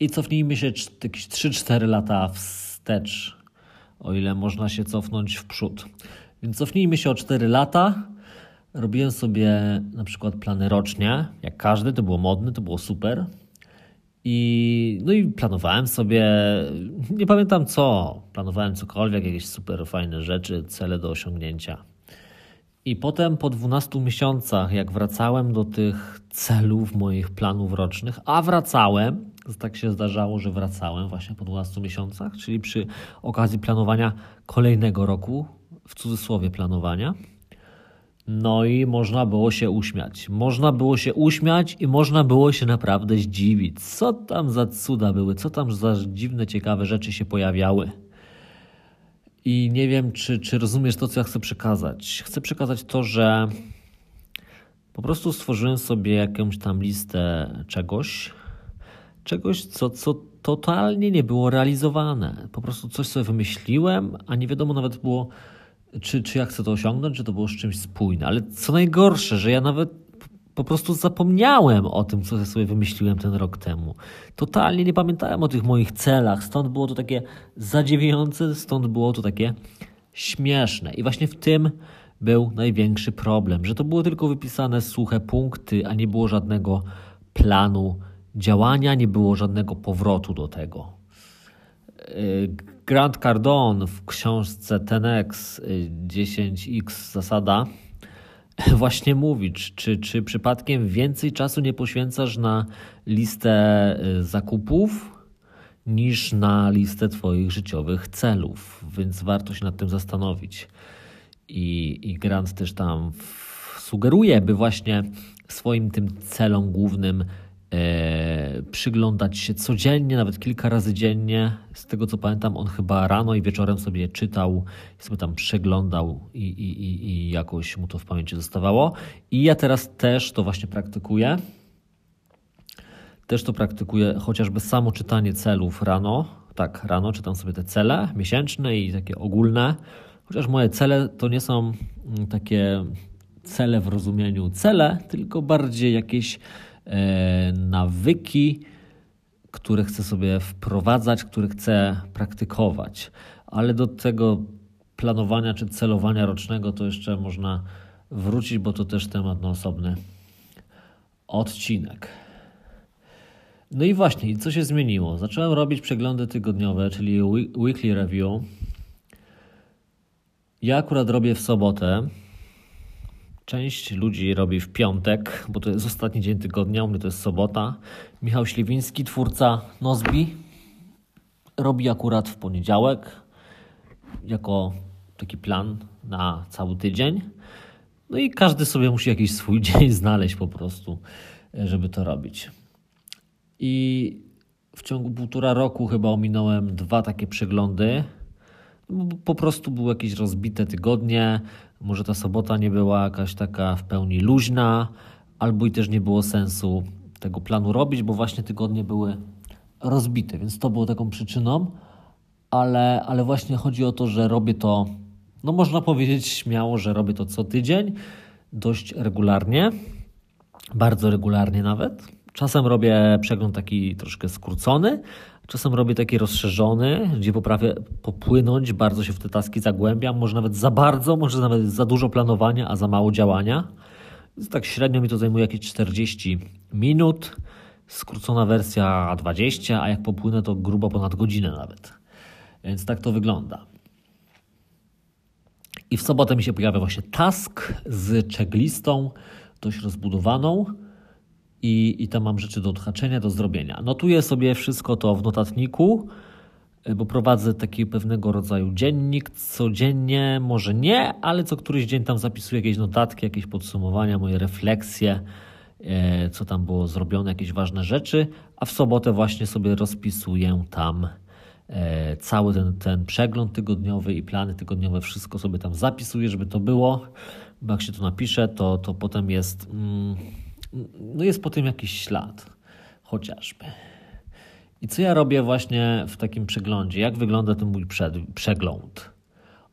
I cofnijmy się jakieś 3-4 lata wstecz, o ile można się cofnąć w przód. Więc cofnijmy się o 4 lata Robiłem sobie na przykład plany rocznie, jak każdy, to było modne, to było super. I, no i planowałem sobie, nie pamiętam co, planowałem cokolwiek, jakieś super fajne rzeczy, cele do osiągnięcia. I potem po 12 miesiącach, jak wracałem do tych celów moich planów rocznych, a wracałem, tak się zdarzało, że wracałem właśnie po 12 miesiącach, czyli przy okazji planowania kolejnego roku, w cudzysłowie planowania, no i można było się uśmiać. Można było się uśmiać i można było się naprawdę zdziwić. Co tam za cuda były, co tam za dziwne, ciekawe rzeczy się pojawiały. I nie wiem, czy, czy rozumiesz to, co ja chcę przekazać. Chcę przekazać to, że po prostu stworzyłem sobie jakąś tam listę czegoś, czegoś, co, co totalnie nie było realizowane. Po prostu coś sobie wymyśliłem, a nie wiadomo nawet było czy, czy ja chcę to osiągnąć, czy to było z czymś spójne. Ale co najgorsze, że ja nawet po prostu zapomniałem o tym, co sobie wymyśliłem ten rok temu. Totalnie nie pamiętałem o tych moich celach, stąd było to takie zadziwiające, stąd było to takie śmieszne. I właśnie w tym był największy problem, że to było tylko wypisane suche punkty, a nie było żadnego planu działania, nie było żadnego powrotu do tego. Grant Cardone w książce Tenex 10x zasada właśnie mówi, czy, czy przypadkiem więcej czasu nie poświęcasz na listę y, zakupów niż na listę Twoich życiowych celów, więc warto się nad tym zastanowić. I, i Grant też tam sugeruje, by właśnie swoim tym celom głównym przyglądać się codziennie, nawet kilka razy dziennie. Z tego co pamiętam, on chyba rano i wieczorem sobie czytał, sobie tam przeglądał i, i, i, i jakoś mu to w pamięci zostawało. I ja teraz też to właśnie praktykuję. Też to praktykuję, chociażby samo czytanie celów rano. Tak, rano czytam sobie te cele miesięczne i takie ogólne. Chociaż moje cele to nie są mm, takie cele w rozumieniu cele, tylko bardziej jakieś e, nawyki, które chcę sobie wprowadzać, które chcę praktykować. Ale do tego planowania czy celowania rocznego to jeszcze można wrócić, bo to też temat na osobny odcinek. No i właśnie, co się zmieniło? Zacząłem robić przeglądy tygodniowe, czyli weekly review. Ja akurat robię w sobotę. Część ludzi robi w piątek, bo to jest ostatni dzień tygodnia, u mnie to jest sobota. Michał Śliwiński, twórca Nozbi, robi akurat w poniedziałek jako taki plan na cały tydzień. No i każdy sobie musi jakiś swój dzień znaleźć po prostu, żeby to robić. I w ciągu półtora roku chyba ominąłem dwa takie przeglądy. Po prostu były jakieś rozbite tygodnie. Może ta sobota nie była jakaś taka w pełni luźna, albo i też nie było sensu tego planu robić, bo właśnie tygodnie były rozbite, więc to było taką przyczyną. Ale, ale właśnie chodzi o to, że robię to, no można powiedzieć śmiało, że robię to co tydzień, dość regularnie, bardzo regularnie nawet. Czasem robię przegląd taki troszkę skrócony, czasem robię taki rozszerzony, gdzie poprawię popłynąć, bardzo się w te taski zagłębiam, może nawet za bardzo, może nawet za dużo planowania, a za mało działania. Tak średnio mi to zajmuje jakieś 40 minut, skrócona wersja 20, a jak popłynę to grubo ponad godzinę nawet. Więc tak to wygląda. I w sobotę mi się pojawia właśnie task z checklistą dość rozbudowaną i, i tam mam rzeczy do odhaczenia, do zrobienia. Notuję sobie wszystko to w notatniku, e, bo prowadzę taki pewnego rodzaju dziennik codziennie, może nie, ale co któryś dzień tam zapisuję jakieś notatki, jakieś podsumowania, moje refleksje, e, co tam było zrobione, jakieś ważne rzeczy, a w sobotę właśnie sobie rozpisuję tam e, cały ten, ten przegląd tygodniowy i plany tygodniowe, wszystko sobie tam zapisuję, żeby to było, bo jak się to napisze, to, to potem jest... Mm, no jest po tym jakiś ślad, chociażby. I co ja robię właśnie w takim przeglądzie? Jak wygląda ten mój przegląd?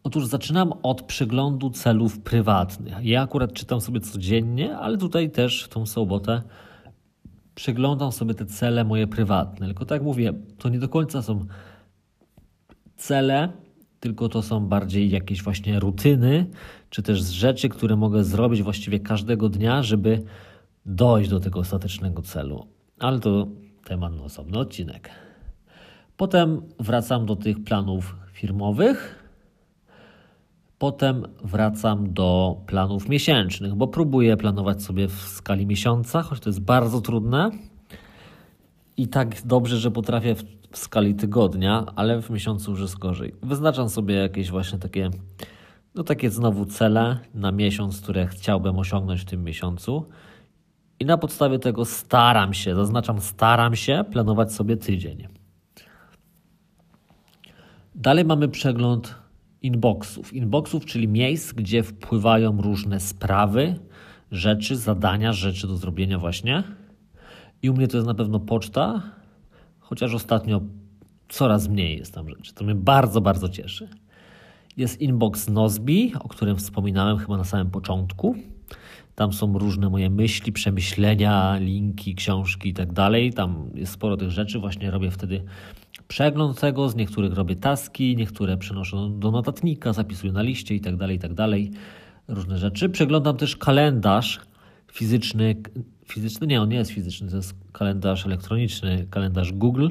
Otóż zaczynam od przeglądu celów prywatnych. Ja akurat czytam sobie codziennie, ale tutaj też w tą sobotę przeglądam sobie te cele moje prywatne. Tylko tak mówię, to nie do końca są cele, tylko to są bardziej jakieś właśnie rutyny, czy też rzeczy, które mogę zrobić właściwie każdego dnia, żeby dojść do tego ostatecznego celu. Ale to temat na osobny odcinek. Potem wracam do tych planów firmowych. Potem wracam do planów miesięcznych, bo próbuję planować sobie w skali miesiąca, choć to jest bardzo trudne. I tak dobrze, że potrafię w, w skali tygodnia, ale w miesiącu już jest gorzej. Wyznaczam sobie jakieś właśnie takie, no takie znowu cele na miesiąc, które chciałbym osiągnąć w tym miesiącu. I na podstawie tego staram się, zaznaczam, staram się planować sobie tydzień. Dalej mamy przegląd inboxów. Inboxów, czyli miejsc, gdzie wpływają różne sprawy, rzeczy, zadania, rzeczy do zrobienia, właśnie. I u mnie to jest na pewno poczta, chociaż ostatnio coraz mniej jest tam rzeczy. To mnie bardzo, bardzo cieszy. Jest inbox Nozbi, o którym wspominałem chyba na samym początku. Tam są różne moje myśli, przemyślenia, linki, książki i tak dalej. Tam jest sporo tych rzeczy. Właśnie robię wtedy przegląd tego. Z niektórych robię taski, niektóre przenoszę do notatnika, zapisuję na liście i tak dalej, i tak dalej. Różne rzeczy. Przeglądam też kalendarz fizyczny. Fizyczny? Nie, on nie jest fizyczny, to jest kalendarz elektroniczny, kalendarz Google,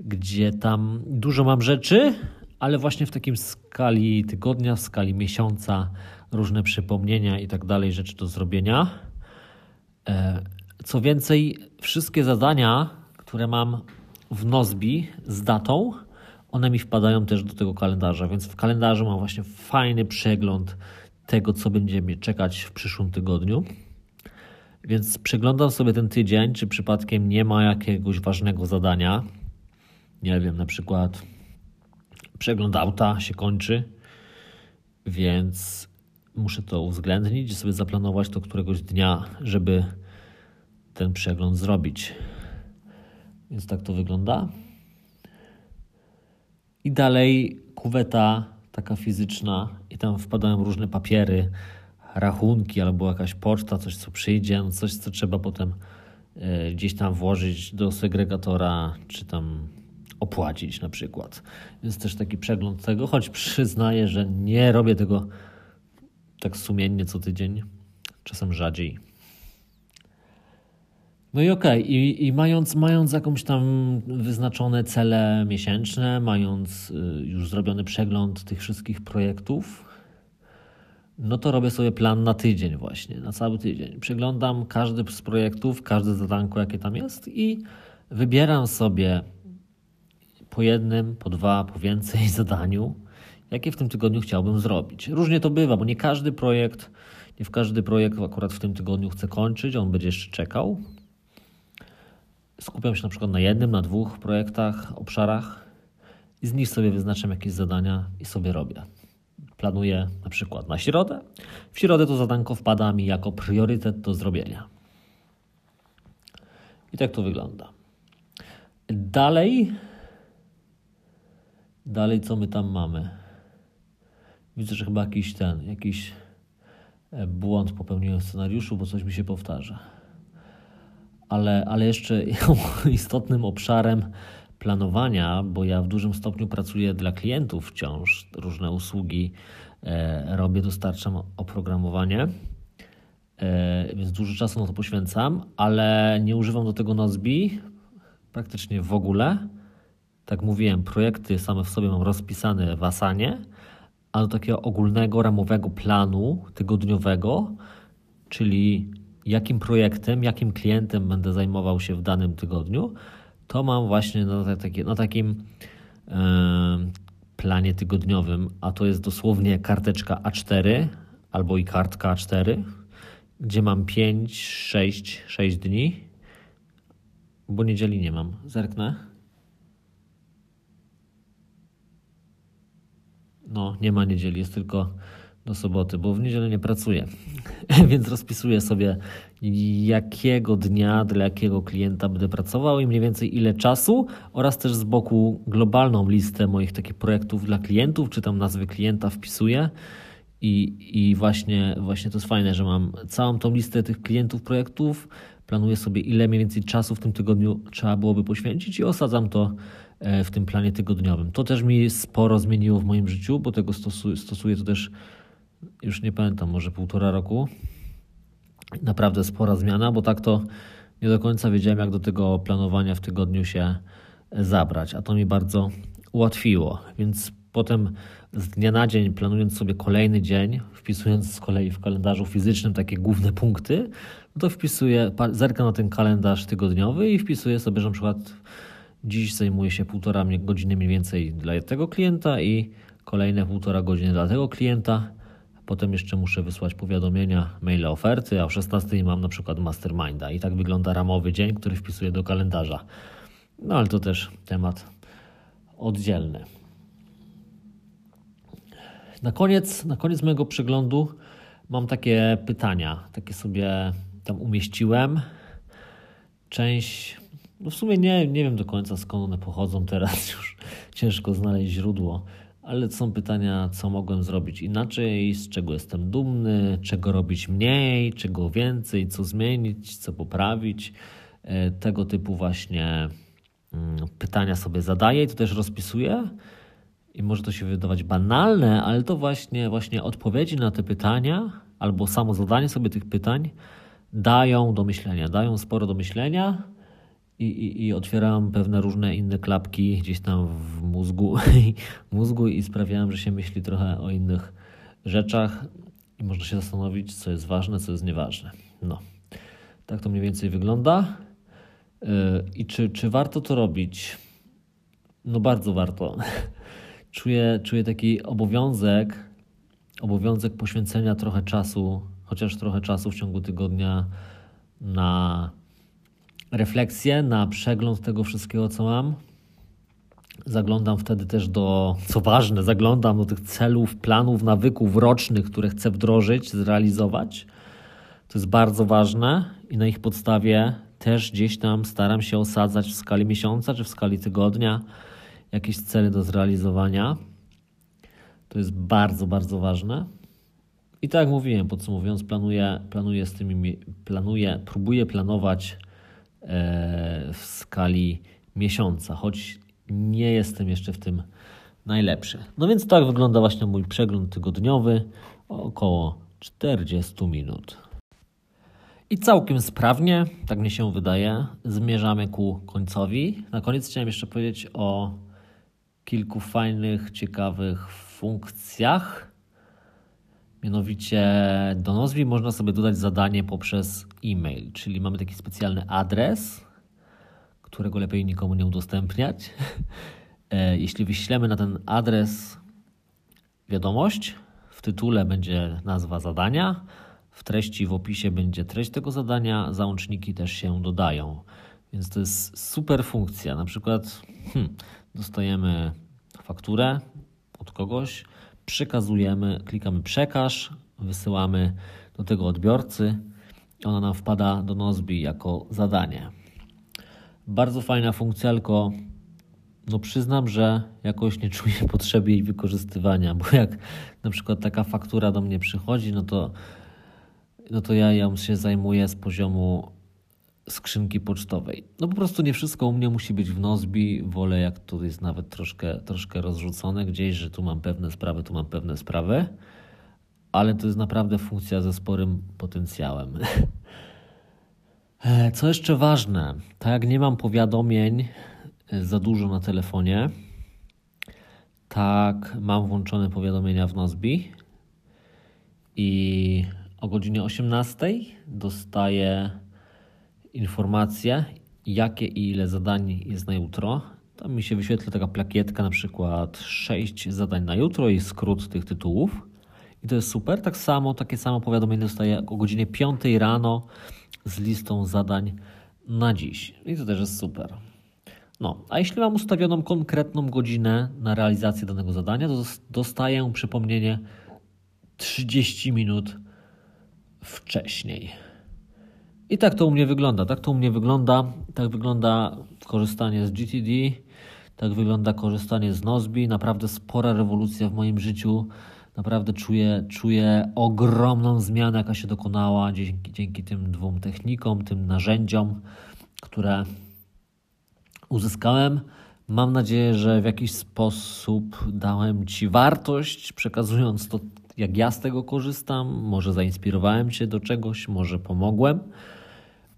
gdzie tam dużo mam rzeczy, ale właśnie w takim skali tygodnia, w skali miesiąca różne przypomnienia i tak dalej, rzeczy do zrobienia. E, co więcej, wszystkie zadania, które mam w Nozbi z datą, one mi wpadają też do tego kalendarza, więc w kalendarzu mam właśnie fajny przegląd tego, co będzie mnie czekać w przyszłym tygodniu. Więc przeglądam sobie ten tydzień, czy przypadkiem nie ma jakiegoś ważnego zadania. Nie wiem, na przykład przegląd auta się kończy, więc muszę to uwzględnić sobie zaplanować to któregoś dnia, żeby ten przegląd zrobić. Więc tak to wygląda. I dalej kuweta taka fizyczna i tam wpadają różne papiery, rachunki albo jakaś poczta, coś co przyjdzie, no coś co trzeba potem e, gdzieś tam włożyć do segregatora, czy tam opłacić na przykład. Więc też taki przegląd tego, choć przyznaję, że nie robię tego tak sumiennie co tydzień, czasem rzadziej. No i okej, okay. I, i mając, mając jakąś tam wyznaczone cele miesięczne, mając y, już zrobiony przegląd tych wszystkich projektów, no to robię sobie plan na tydzień właśnie, na cały tydzień. Przeglądam każdy z projektów, każde zadanko, jakie tam jest i wybieram sobie po jednym, po dwa, po więcej zadaniu, jakie w tym tygodniu chciałbym zrobić. Różnie to bywa, bo nie każdy projekt, nie w każdy projekt akurat w tym tygodniu chcę kończyć, on będzie jeszcze czekał. Skupiam się na przykład na jednym, na dwóch projektach, obszarach i z nich sobie wyznaczam jakieś zadania i sobie robię. Planuję na przykład na środę. W środę to zadanko wpada mi jako priorytet do zrobienia. I tak to wygląda. Dalej, dalej co my tam mamy? Widzę, że chyba jakiś ten, jakiś e, błąd popełniłem w scenariuszu, bo coś mi się powtarza. Ale, ale jeszcze istotnym obszarem planowania, bo ja w dużym stopniu pracuję dla klientów wciąż, różne usługi e, robię, dostarczam oprogramowanie, e, więc dużo czasu na to poświęcam, ale nie używam do tego Nozbi praktycznie w ogóle. Tak mówiłem, projekty same w sobie mam rozpisane w Asanie, a do takiego ogólnego, ramowego planu tygodniowego, czyli jakim projektem, jakim klientem będę zajmował się w danym tygodniu, to mam właśnie na, na takim e, planie tygodniowym, a to jest dosłownie karteczka A4 albo i kartka A4, gdzie mam 5, 6, 6 dni, bo niedzieli nie mam. Zerknę. No, nie ma niedzieli, jest tylko do soboty, bo w niedzielę nie pracuję. Więc rozpisuję sobie, jakiego dnia dla jakiego klienta będę pracował i mniej więcej ile czasu, oraz też z boku globalną listę moich takich projektów dla klientów, czy tam nazwy klienta wpisuję. I, i właśnie, właśnie to jest fajne, że mam całą tą listę tych klientów, projektów, planuję sobie, ile mniej więcej czasu w tym tygodniu trzeba byłoby poświęcić i osadzam to w tym planie tygodniowym. To też mi sporo zmieniło w moim życiu, bo tego stosuję, stosuję to też już nie pamiętam, może półtora roku. Naprawdę spora zmiana, bo tak to nie do końca wiedziałem, jak do tego planowania w tygodniu się zabrać, a to mi bardzo ułatwiło. Więc potem z dnia na dzień, planując sobie kolejny dzień, wpisując z kolei w kalendarzu fizycznym takie główne punkty, to wpisuję, zerkam na ten kalendarz tygodniowy i wpisuję sobie, że na przykład Dziś zajmuje się półtora godziny mniej więcej dla tego klienta i kolejne półtora godziny dla tego klienta. Potem jeszcze muszę wysłać powiadomienia, maile oferty, a o 16 mam na przykład masterminda. I tak wygląda ramowy dzień, który wpisuję do kalendarza. No ale to też temat oddzielny. Na koniec, na koniec mojego przeglądu mam takie pytania. Takie sobie tam umieściłem. Część no w sumie nie, nie wiem do końca skąd one pochodzą teraz, już ciężko znaleźć źródło, ale są pytania, co mogłem zrobić inaczej, z czego jestem dumny, czego robić mniej, czego więcej, co zmienić, co poprawić. E, tego typu właśnie mm, pytania sobie zadaję i to też rozpisuję. I może to się wydawać banalne, ale to właśnie, właśnie odpowiedzi na te pytania albo samo zadanie sobie tych pytań dają do myślenia, dają sporo do myślenia i, i, i otwierałem pewne różne inne klapki gdzieś tam w mózgu, mózgu i sprawiałem, że się myśli trochę o innych rzeczach i można się zastanowić, co jest ważne, co jest nieważne. No, tak to mniej więcej wygląda. Yy, I czy, czy warto to robić? No bardzo warto. Czuję, czuję taki obowiązek, obowiązek poświęcenia trochę czasu, chociaż trochę czasu w ciągu tygodnia na refleksję, na przegląd tego wszystkiego, co mam. Zaglądam wtedy też do, co ważne, zaglądam do tych celów, planów, nawyków rocznych, które chcę wdrożyć, zrealizować. To jest bardzo ważne i na ich podstawie też gdzieś tam staram się osadzać w skali miesiąca czy w skali tygodnia jakieś cele do zrealizowania. To jest bardzo, bardzo ważne. I tak jak mówiłem, podsumowując, planuję, planuję z tymi, planuję, próbuję planować w skali miesiąca, choć nie jestem jeszcze w tym najlepszy. No więc tak wygląda właśnie mój przegląd tygodniowy, około 40 minut. I całkiem sprawnie, tak mi się wydaje, zmierzamy ku końcowi. Na koniec chciałem jeszcze powiedzieć o kilku fajnych, ciekawych funkcjach. Mianowicie do Nozbi można sobie dodać zadanie poprzez e-mail, czyli mamy taki specjalny adres, którego lepiej nikomu nie udostępniać. E, jeśli wyślemy na ten adres wiadomość, w tytule będzie nazwa zadania, w treści, w opisie będzie treść tego zadania, załączniki też się dodają. Więc to jest super funkcja. Na przykład hmm, dostajemy fakturę od kogoś, przekazujemy, klikamy przekaż, wysyłamy do tego odbiorcy. Ona nam wpada do Nozbi jako zadanie. Bardzo fajna funkcja, tylko no przyznam, że jakoś nie czuję potrzeby jej wykorzystywania, bo jak na przykład taka faktura do mnie przychodzi, no to, no to ja ją się zajmuję z poziomu skrzynki pocztowej. No po prostu nie wszystko u mnie musi być w Nozbi. Wolę jak tu jest nawet troszkę, troszkę rozrzucone gdzieś, że tu mam pewne sprawy, tu mam pewne sprawy. Ale to jest naprawdę funkcja ze sporym potencjałem. Co jeszcze ważne, tak jak nie mam powiadomień e, za dużo na telefonie, tak mam włączone powiadomienia w Nozbi i o godzinie 18 dostaję informacje, jakie i ile zadań jest na jutro. Tam mi się wyświetla taka plakietka, na przykład 6 zadań na jutro i skrót tych tytułów. I to jest super. Tak samo, takie samo powiadomienie dostaję o godzinie 5 rano z listą zadań na dziś. I to też jest super. No, a jeśli mam ustawioną konkretną godzinę na realizację danego zadania, to dostaję przypomnienie 30 minut wcześniej. I tak to u mnie wygląda. Tak to u mnie wygląda. Tak wygląda korzystanie z GTD. Tak wygląda korzystanie z Nozbi. Naprawdę spora rewolucja w moim życiu. Naprawdę czuję, czuję ogromną zmianę, jaka się dokonała dzięki, dzięki tym dwóm technikom, tym narzędziom, które uzyskałem. Mam nadzieję, że w jakiś sposób dałem Ci wartość, przekazując to, jak ja z tego korzystam. Może zainspirowałem Cię do czegoś, może pomogłem.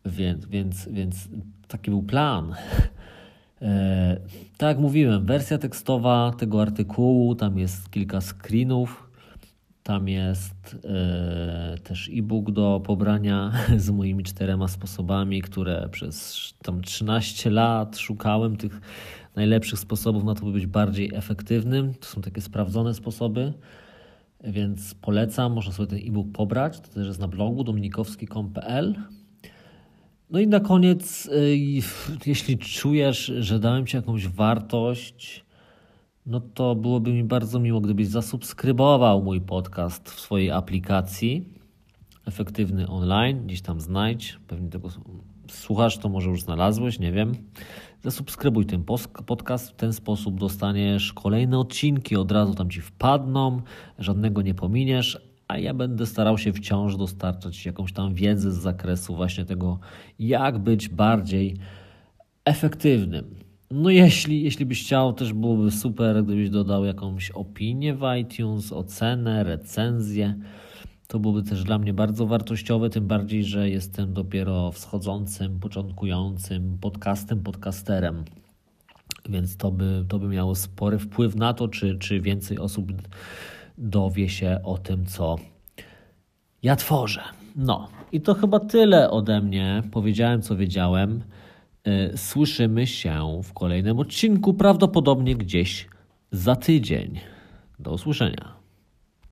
Więc, więc, więc taki był plan. E, tak jak mówiłem, wersja tekstowa tego artykułu, tam jest kilka screenów, tam jest e, też e-book do pobrania z moimi czterema sposobami, które przez tam 13 lat szukałem tych najlepszych sposobów na to, by być bardziej efektywnym. To są takie sprawdzone sposoby, więc polecam, można sobie ten e-book pobrać. To też jest na blogu dominikowski.pl. No i na koniec, y, jeśli czujesz, że dałem Ci jakąś wartość, no to byłoby mi bardzo miło, gdybyś zasubskrybował mój podcast w swojej aplikacji Efektywny Online. Gdzieś tam znajdź, pewnie tego słuchasz, to może już znalazłeś, nie wiem. Zasubskrybuj ten podcast, w ten sposób dostaniesz kolejne odcinki, od razu tam Ci wpadną, żadnego nie pominiesz, a ja będę starał się wciąż dostarczać jakąś tam wiedzę z zakresu właśnie tego, jak być bardziej efektywnym. No jeśli, jeśli byś chciał, też byłoby super, gdybyś dodał jakąś opinię w iTunes, ocenę, recenzję. To byłoby też dla mnie bardzo wartościowe, tym bardziej, że jestem dopiero wschodzącym, początkującym podcastem, podcasterem. Więc to by, to by miało spory wpływ na to, czy, czy więcej osób dowie się o tym, co ja tworzę. No, i to chyba tyle ode mnie. Powiedziałem, co wiedziałem. Y, słyszymy się w kolejnym odcinku, prawdopodobnie gdzieś za tydzień. Do usłyszenia.